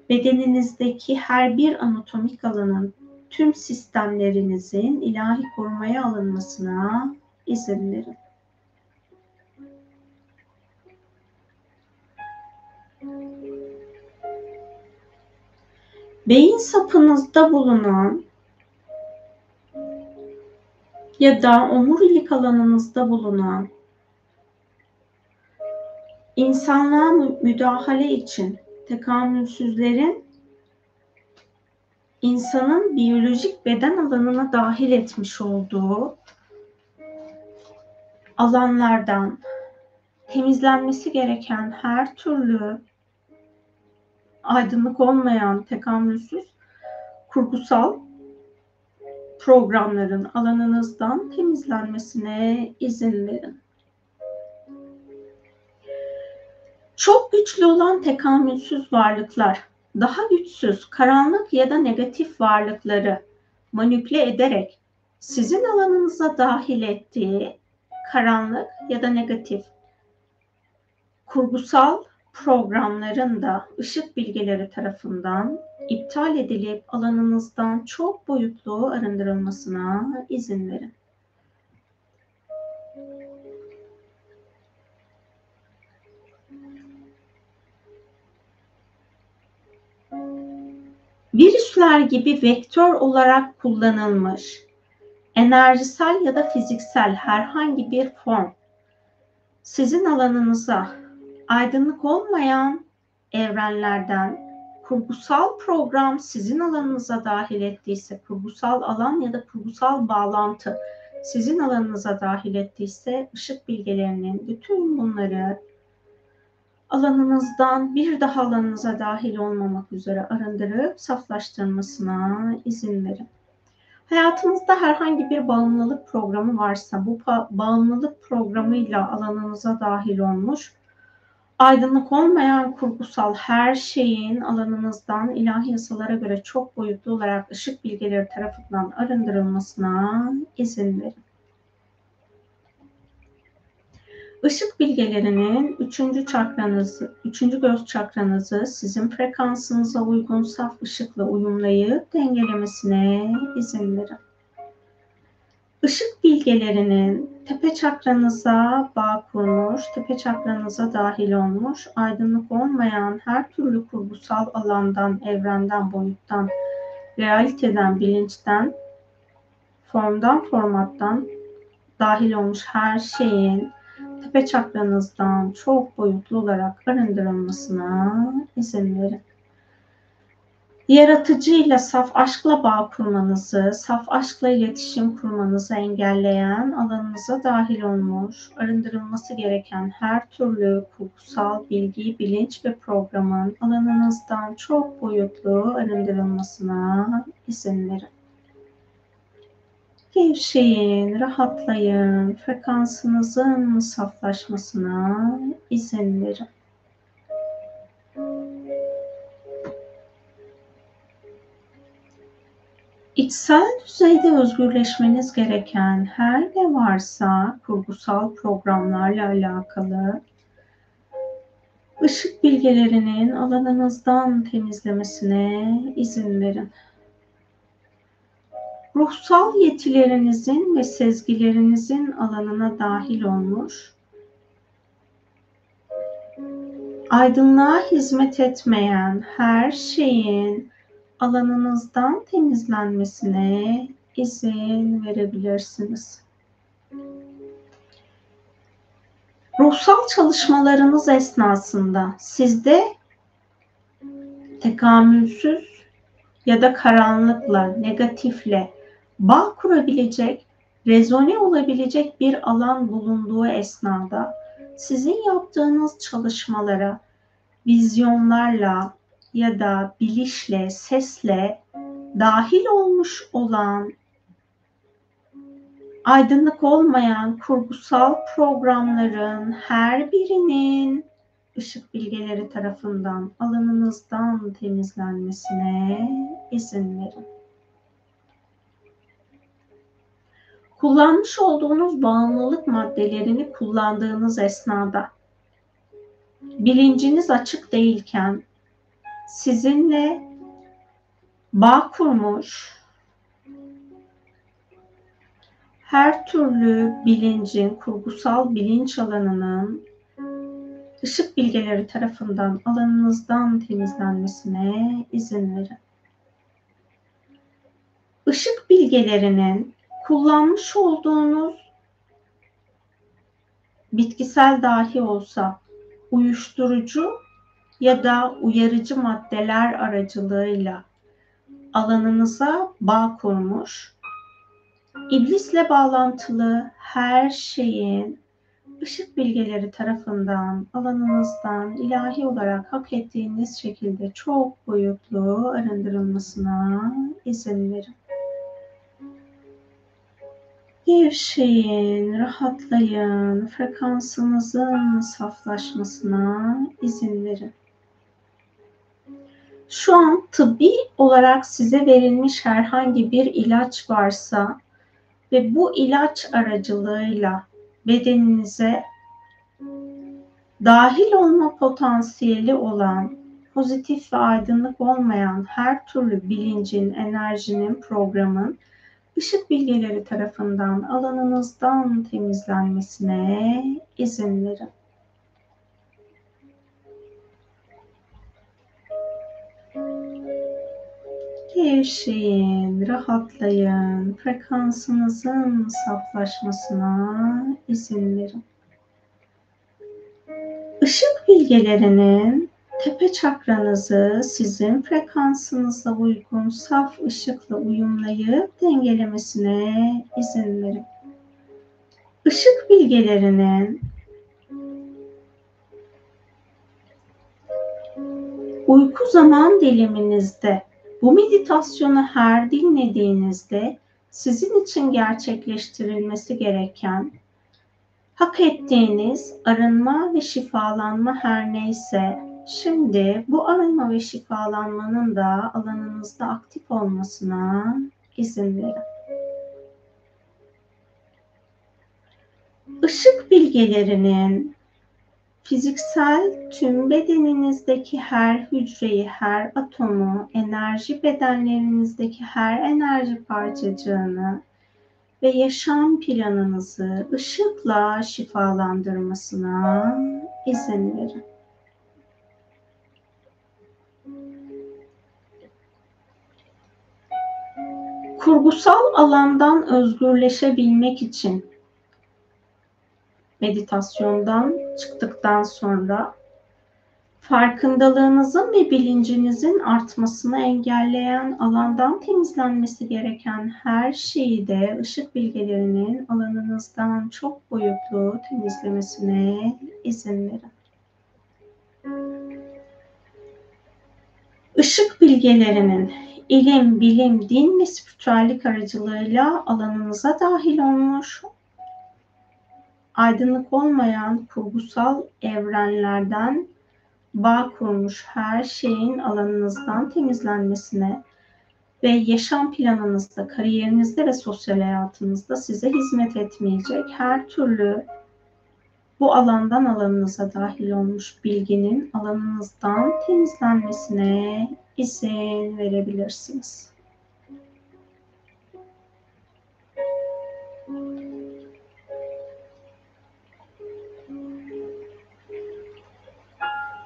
bedeninizdeki her bir anatomik alanın tüm sistemlerinizin ilahi korumaya alınmasına izin verin. Beyin sapınızda bulunan ya da omurilik alanınızda bulunan insanlığa müdahale için tekamülsüzlerin insanın biyolojik beden alanına dahil etmiş olduğu alanlardan temizlenmesi gereken her türlü aydınlık olmayan tekamülsüz kurgusal programların alanınızdan temizlenmesine izin verin. Çok güçlü olan tekamülsüz varlıklar, daha güçsüz, karanlık ya da negatif varlıkları manipüle ederek sizin alanınıza dahil ettiği karanlık ya da negatif kurgusal programların da ışık bilgileri tarafından iptal edilip alanınızdan çok boyutlu arındırılmasına izin verin. Virüsler gibi vektör olarak kullanılmış enerjisel ya da fiziksel herhangi bir form sizin alanınıza aydınlık olmayan evrenlerden kurgusal program sizin alanınıza dahil ettiyse, kurgusal alan ya da kurgusal bağlantı sizin alanınıza dahil ettiyse ışık bilgelerinin bütün bunları alanınızdan bir daha alanınıza dahil olmamak üzere arındırıp saflaştırmasına izin verin. Hayatınızda herhangi bir bağımlılık programı varsa bu bağımlılık programıyla alanınıza dahil olmuş aydınlık olmayan kurgusal her şeyin alanınızdan ilahi yasalara göre çok boyutlu olarak ışık bilgeleri tarafından arındırılmasına izin verin. Işık bilgelerinin üçüncü çakranızı, üçüncü göz çakranızı sizin frekansınıza uygun saf ışıkla uyumlayıp dengelemesine izin verin. Işık bilgelerinin tepe çakranıza bağ kurmuş, tepe çakranıza dahil olmuş, aydınlık olmayan her türlü kurgusal alandan, evrenden, boyuttan, realiteden, bilinçten, formdan, formattan dahil olmuş her şeyin tepe çakranızdan çok boyutlu olarak arındırılmasına izin verin. Yaratıcıyla saf aşkla bağ kurmanızı, saf aşkla iletişim kurmanızı engelleyen alanınıza dahil olmuş, arındırılması gereken her türlü kurgusal bilgi, bilinç ve programın alanınızdan çok boyutlu arındırılmasına izin verin. Gevşeyin, rahatlayın, frekansınızın saflaşmasına izin verin. İçsel düzeyde özgürleşmeniz gereken her ne varsa kurgusal programlarla alakalı ışık bilgelerinin alanınızdan temizlemesine izin verin. Ruhsal yetilerinizin ve sezgilerinizin alanına dahil olmuş, aydınlığa hizmet etmeyen her şeyin alanınızdan temizlenmesine izin verebilirsiniz. Ruhsal çalışmalarınız esnasında sizde tekamülsüz ya da karanlıkla, negatifle bağ kurabilecek, rezone olabilecek bir alan bulunduğu esnada sizin yaptığınız çalışmalara vizyonlarla, ya da bilişle, sesle dahil olmuş olan aydınlık olmayan kurgusal programların her birinin ışık bilgeleri tarafından alanınızdan temizlenmesine izin verin. Kullanmış olduğunuz bağımlılık maddelerini kullandığınız esnada bilinciniz açık değilken sizinle bağ kurmuş, her türlü bilincin, kurgusal bilinç alanının ışık bilgeleri tarafından alanınızdan temizlenmesine izin verin. Işık bilgelerinin kullanmış olduğunuz bitkisel dahi olsa uyuşturucu ya da uyarıcı maddeler aracılığıyla alanınıza bağ kurmuş, iblisle bağlantılı her şeyin ışık bilgeleri tarafından, alanınızdan ilahi olarak hak ettiğiniz şekilde çok boyutlu arındırılmasına izin verin. Gevşeyin, rahatlayın, frekansınızın saflaşmasına izin verin. Şu an tıbbi olarak size verilmiş herhangi bir ilaç varsa ve bu ilaç aracılığıyla bedeninize dahil olma potansiyeli olan pozitif ve aydınlık olmayan her türlü bilincin, enerjinin, programın ışık bilgeleri tarafından alanınızdan temizlenmesine izin verin. Gevşeyin, rahatlayın, frekansınızın saflaşmasına izin verin. Işık bilgelerinin tepe çakranızı sizin frekansınızla uygun saf ışıkla uyumlayıp dengelemesine izin verin. Işık bilgelerinin uyku zaman diliminizde bu meditasyonu her dinlediğinizde sizin için gerçekleştirilmesi gereken hak ettiğiniz arınma ve şifalanma her neyse şimdi bu arınma ve şifalanmanın da alanınızda aktif olmasına izin verin. Işık bilgelerinin fiziksel tüm bedeninizdeki her hücreyi, her atomu, enerji bedenlerinizdeki her enerji parçacığını ve yaşam planınızı ışıkla şifalandırmasına izin verin. Kurgusal alandan özgürleşebilmek için meditasyondan çıktıktan sonra farkındalığınızın ve bilincinizin artmasını engelleyen alandan temizlenmesi gereken her şeyi de ışık bilgelerinin alanınızdan çok boyutlu temizlemesine izin verin. Işık bilgelerinin ilim, bilim, din ve spiritüellik aracılığıyla alanınıza dahil olmuş aydınlık olmayan kurgusal evrenlerden bağ kurmuş her şeyin alanınızdan temizlenmesine ve yaşam planınızda, kariyerinizde ve sosyal hayatınızda size hizmet etmeyecek her türlü bu alandan alanınıza dahil olmuş bilginin alanınızdan temizlenmesine izin verebilirsiniz.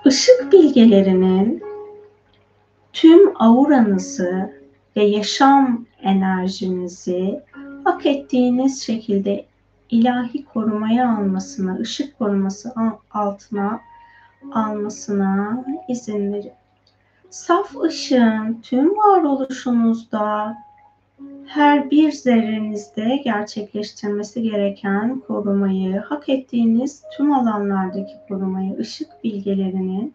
Işık bilgelerinin tüm auranızı ve yaşam enerjinizi hak ettiğiniz şekilde ilahi korumaya almasına, ışık koruması altına almasına izin verin. Saf ışığın tüm varoluşunuzda her bir zerrenizde gerçekleştirmesi gereken korumayı, hak ettiğiniz tüm alanlardaki korumayı, ışık bilgelerinin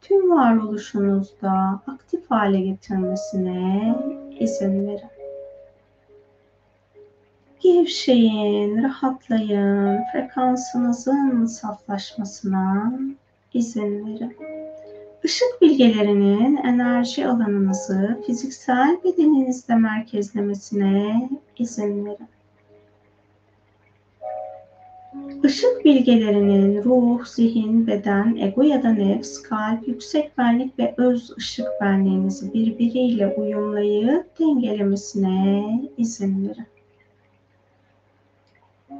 tüm varoluşunuzda aktif hale getirmesine izin verin. Gevşeyin, rahatlayın, frekansınızın saflaşmasına izin verin. Işık bilgelerinin enerji alanınızı fiziksel bedeninizde merkezlemesine izin verin. Işık bilgelerinin ruh, zihin, beden, ego ya da nefs, kalp, yüksek benlik ve öz ışık benliğinizi birbiriyle uyumlayıp dengelemesine izin verin.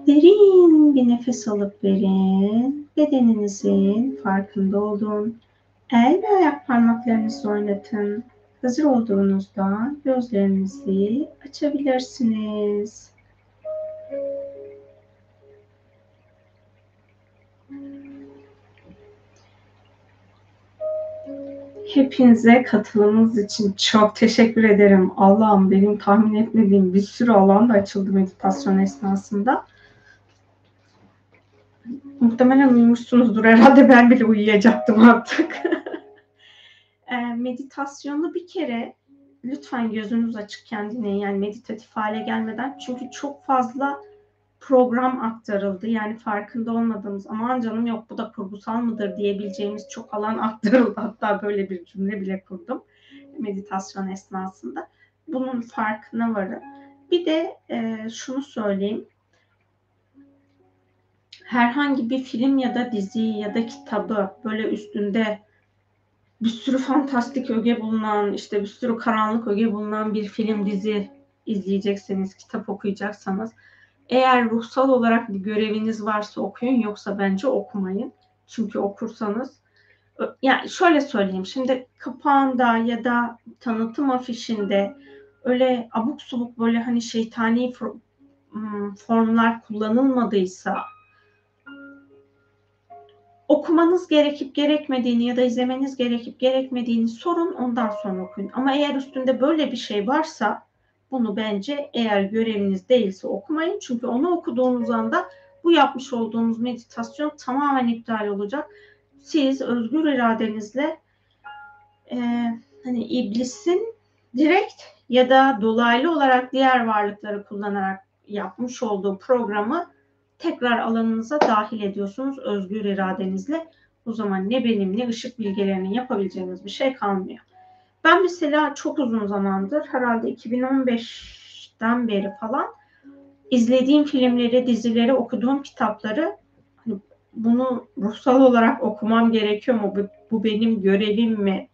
Derin bir nefes alıp verin. Bedeninizin farkında olun El ve ayak parmaklarınızı oynatın. Hazır olduğunuzda gözlerinizi açabilirsiniz. Hepinize katılımınız için çok teşekkür ederim. Allah'ım benim tahmin etmediğim bir sürü alan da açıldı meditasyon esnasında. Muhtemelen uyumuşsunuzdur herhalde ben bile uyuyacaktım artık. (laughs) e, meditasyonu bir kere lütfen gözünüz açıkken dinleyin yani meditatif hale gelmeden çünkü çok fazla program aktarıldı. Yani farkında olmadığımız aman canım yok bu da kurgusal mıdır diyebileceğimiz çok alan (laughs) aktarıldı. Hatta böyle bir cümle bile kurdum meditasyon esnasında. Bunun farkına varın. Bir de e, şunu söyleyeyim. Herhangi bir film ya da dizi ya da kitabı böyle üstünde bir sürü fantastik öge bulunan, işte bir sürü karanlık öge bulunan bir film dizi izleyecekseniz, kitap okuyacaksanız eğer ruhsal olarak bir göreviniz varsa okuyun yoksa bence okumayın. Çünkü okursanız yani şöyle söyleyeyim şimdi kapağında ya da tanıtım afişinde öyle abuk subuk böyle hani şeytani formlar kullanılmadıysa okumanız gerekip gerekmediğini ya da izlemeniz gerekip gerekmediğini sorun ondan sonra okuyun. Ama eğer üstünde böyle bir şey varsa bunu bence eğer göreviniz değilse okumayın. Çünkü onu okuduğunuz anda bu yapmış olduğunuz meditasyon tamamen iptal olacak. Siz özgür iradenizle e, hani iblisin direkt ya da dolaylı olarak diğer varlıkları kullanarak yapmış olduğu programı tekrar alanınıza dahil ediyorsunuz özgür iradenizle. O zaman ne benim ne ışık bilgelerinin yapabileceğiniz bir şey kalmıyor. Ben mesela çok uzun zamandır herhalde 2015'ten beri falan izlediğim filmleri, dizileri, okuduğum kitapları hani bunu ruhsal olarak okumam gerekiyor mu? Bu, bu benim görevim mi?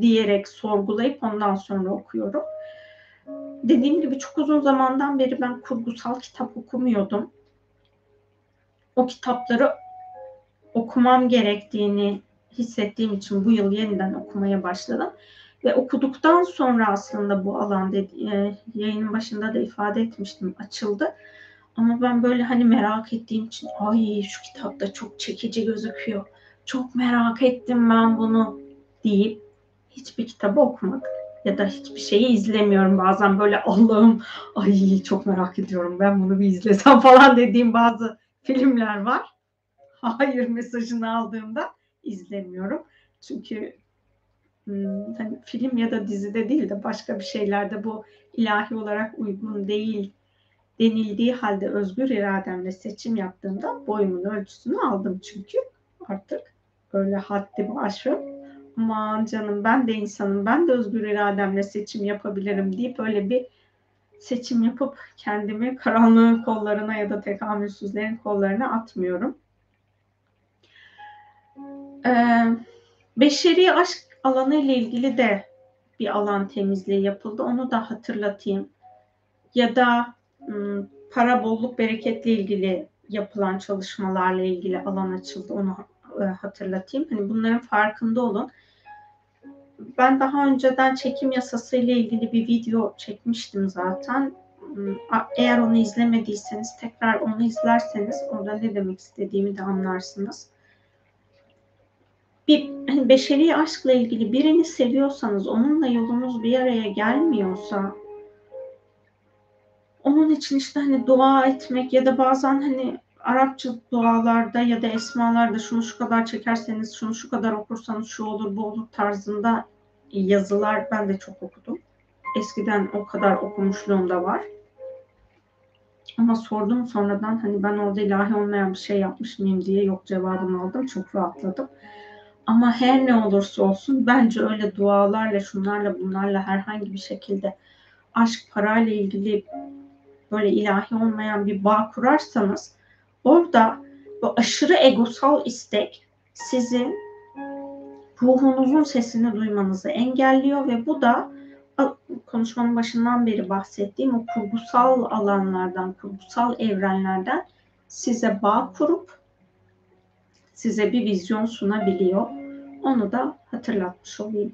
diyerek sorgulayıp ondan sonra okuyorum. Dediğim gibi çok uzun zamandan beri ben kurgusal kitap okumuyordum. O kitapları okumam gerektiğini hissettiğim için bu yıl yeniden okumaya başladım. Ve okuduktan sonra aslında bu alan dedi, e, yayının başında da ifade etmiştim açıldı. Ama ben böyle hani merak ettiğim için ay şu kitapta çok çekici gözüküyor. Çok merak ettim ben bunu deyip hiçbir kitabı okumadım. Ya da hiçbir şeyi izlemiyorum. Bazen böyle Allah'ım ay çok merak ediyorum ben bunu bir izlesem (laughs) falan dediğim bazı filmler var. Hayır mesajını aldığımda izlemiyorum. Çünkü hmm, hani film ya da dizide değil de başka bir şeylerde bu ilahi olarak uygun değil denildiği halde özgür irademle seçim yaptığımda boyumun ölçüsünü aldım çünkü artık böyle haddi aşıp aman canım ben de insanım ben de özgür irademle seçim yapabilirim deyip öyle bir seçim yapıp kendimi karanlığın kollarına ya da tekamülsüzlerin kollarına atmıyorum. Ee, beşeri aşk alanı ile ilgili de bir alan temizliği yapıldı. Onu da hatırlatayım. Ya da para bolluk bereketle ilgili yapılan çalışmalarla ilgili alan açıldı. Onu e, hatırlatayım. Hani bunların farkında olun. Ben daha önceden çekim yasası ile ilgili bir video çekmiştim zaten. Eğer onu izlemediyseniz tekrar onu izlerseniz orada ne demek istediğimi de anlarsınız bir hani beşeri aşkla ilgili birini seviyorsanız, onunla yolunuz bir araya gelmiyorsa onun için işte hani dua etmek ya da bazen hani Arapça dualarda ya da esmalarda şunu şu kadar çekerseniz, şunu şu kadar okursanız şu olur bu olur tarzında yazılar ben de çok okudum. Eskiden o kadar okumuşluğum da var. Ama sordum sonradan hani ben orada ilahi olmayan bir şey yapmış mıyım diye yok cevabını aldım. Çok rahatladım. Ama her ne olursa olsun bence öyle dualarla, şunlarla, bunlarla herhangi bir şekilde aşk, parayla ilgili böyle ilahi olmayan bir bağ kurarsanız orada bu aşırı egosal istek sizin ruhunuzun sesini duymanızı engelliyor ve bu da konuşmanın başından beri bahsettiğim o kurgusal alanlardan, kurgusal evrenlerden size bağ kurup size bir vizyon sunabiliyor. Onu da hatırlatmış olayım.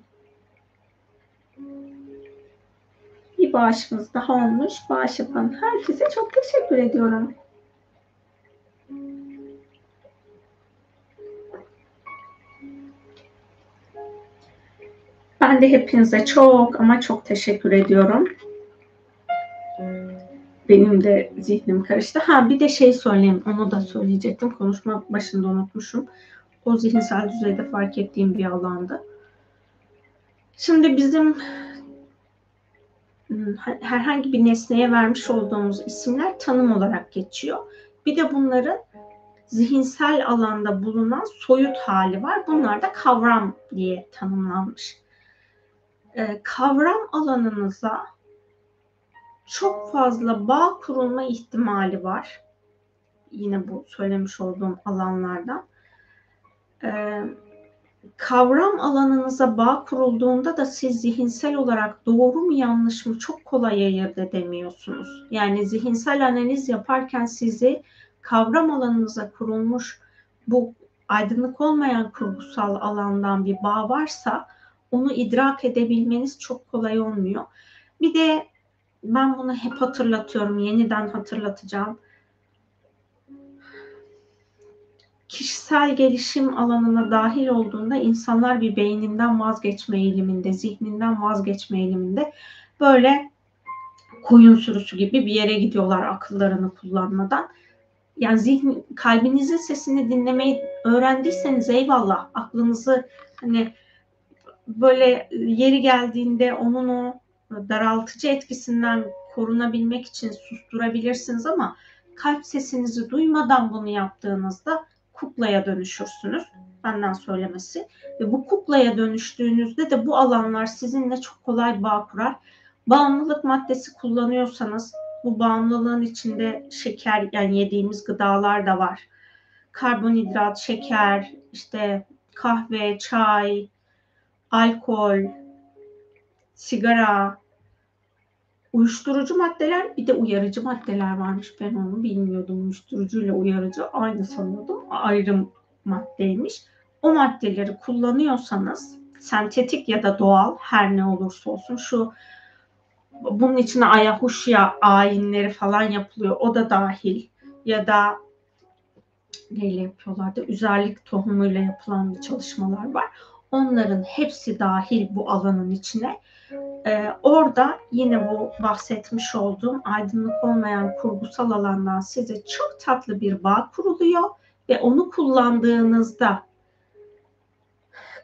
Bir bağışımız daha olmuş. Bağış yapan herkese çok teşekkür ediyorum. Ben de hepinize çok ama çok teşekkür ediyorum. benim de zihnim karıştı. Ha bir de şey söyleyeyim. Onu da söyleyecektim. Konuşma başında unutmuşum. O zihinsel düzeyde fark ettiğim bir alanda. Şimdi bizim ıı, herhangi bir nesneye vermiş olduğumuz isimler tanım olarak geçiyor. Bir de bunların zihinsel alanda bulunan soyut hali var. Bunlar da kavram diye tanımlanmış. Ee, kavram alanınıza çok fazla bağ kurulma ihtimali var. Yine bu söylemiş olduğum alanlardan. Ee, kavram alanınıza bağ kurulduğunda da siz zihinsel olarak doğru mu yanlış mı çok kolay ayırt edemiyorsunuz. Yani zihinsel analiz yaparken sizi kavram alanınıza kurulmuş bu aydınlık olmayan kurgusal alandan bir bağ varsa onu idrak edebilmeniz çok kolay olmuyor. Bir de ben bunu hep hatırlatıyorum, yeniden hatırlatacağım. Kişisel gelişim alanına dahil olduğunda insanlar bir beyninden vazgeçme eğiliminde, zihninden vazgeçme eğiliminde böyle koyun sürüsü gibi bir yere gidiyorlar akıllarını kullanmadan. Yani zihin, kalbinizin sesini dinlemeyi öğrendiyseniz eyvallah aklınızı hani böyle yeri geldiğinde onun o daraltıcı etkisinden korunabilmek için susturabilirsiniz ama kalp sesinizi duymadan bunu yaptığınızda kuklaya dönüşürsünüz. Benden söylemesi. Ve bu kuklaya dönüştüğünüzde de bu alanlar sizinle çok kolay bağ kurar. Bağımlılık maddesi kullanıyorsanız bu bağımlılığın içinde şeker yani yediğimiz gıdalar da var. Karbonhidrat, şeker, işte kahve, çay, alkol, sigara, uyuşturucu maddeler bir de uyarıcı maddeler varmış. Ben onu bilmiyordum. Uyuşturucu ile uyarıcı aynı sanıyordum. Ayrım maddeymiş. O maddeleri kullanıyorsanız sentetik ya da doğal her ne olursa olsun şu bunun içine ayahuşya ayinleri falan yapılıyor. O da dahil ya da neyle yapıyorlar da üzerlik tohumuyla yapılan bir çalışmalar var. Onların hepsi dahil bu alanın içine. Ee, orada yine bu bahsetmiş olduğum aydınlık olmayan kurgusal alandan size çok tatlı bir bağ kuruluyor ve onu kullandığınızda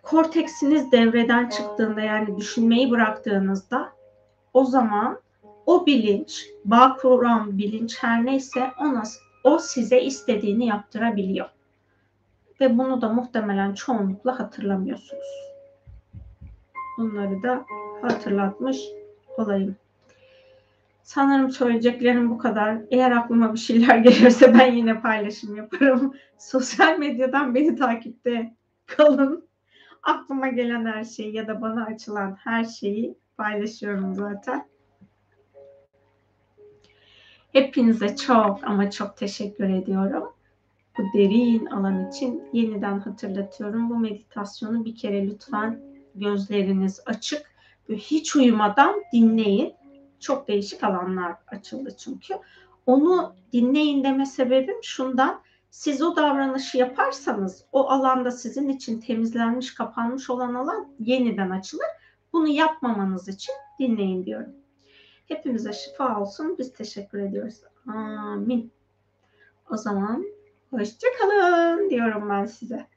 korteksiniz devreden çıktığında yani düşünmeyi bıraktığınızda o zaman o bilinç, bağ kuran bilinç her neyse ona, o size istediğini yaptırabiliyor. Ve bunu da muhtemelen çoğunlukla hatırlamıyorsunuz. Bunları da hatırlatmış olayım. Sanırım söyleyeceklerim bu kadar. Eğer aklıma bir şeyler (laughs) gelirse ben yine paylaşım yaparım. (laughs) Sosyal medyadan beni takipte kalın. Aklıma gelen her şeyi ya da bana açılan her şeyi paylaşıyorum zaten. Hepinize çok ama çok teşekkür ediyorum. Bu derin alan için yeniden hatırlatıyorum. Bu meditasyonu bir kere lütfen gözleriniz açık ve hiç uyumadan dinleyin. Çok değişik alanlar açıldı çünkü. Onu dinleyin deme sebebim şundan. Siz o davranışı yaparsanız o alanda sizin için temizlenmiş, kapanmış olan alan yeniden açılır. Bunu yapmamanız için dinleyin diyorum. Hepimize şifa olsun. Biz teşekkür ediyoruz. Amin. O zaman hoşçakalın diyorum ben size.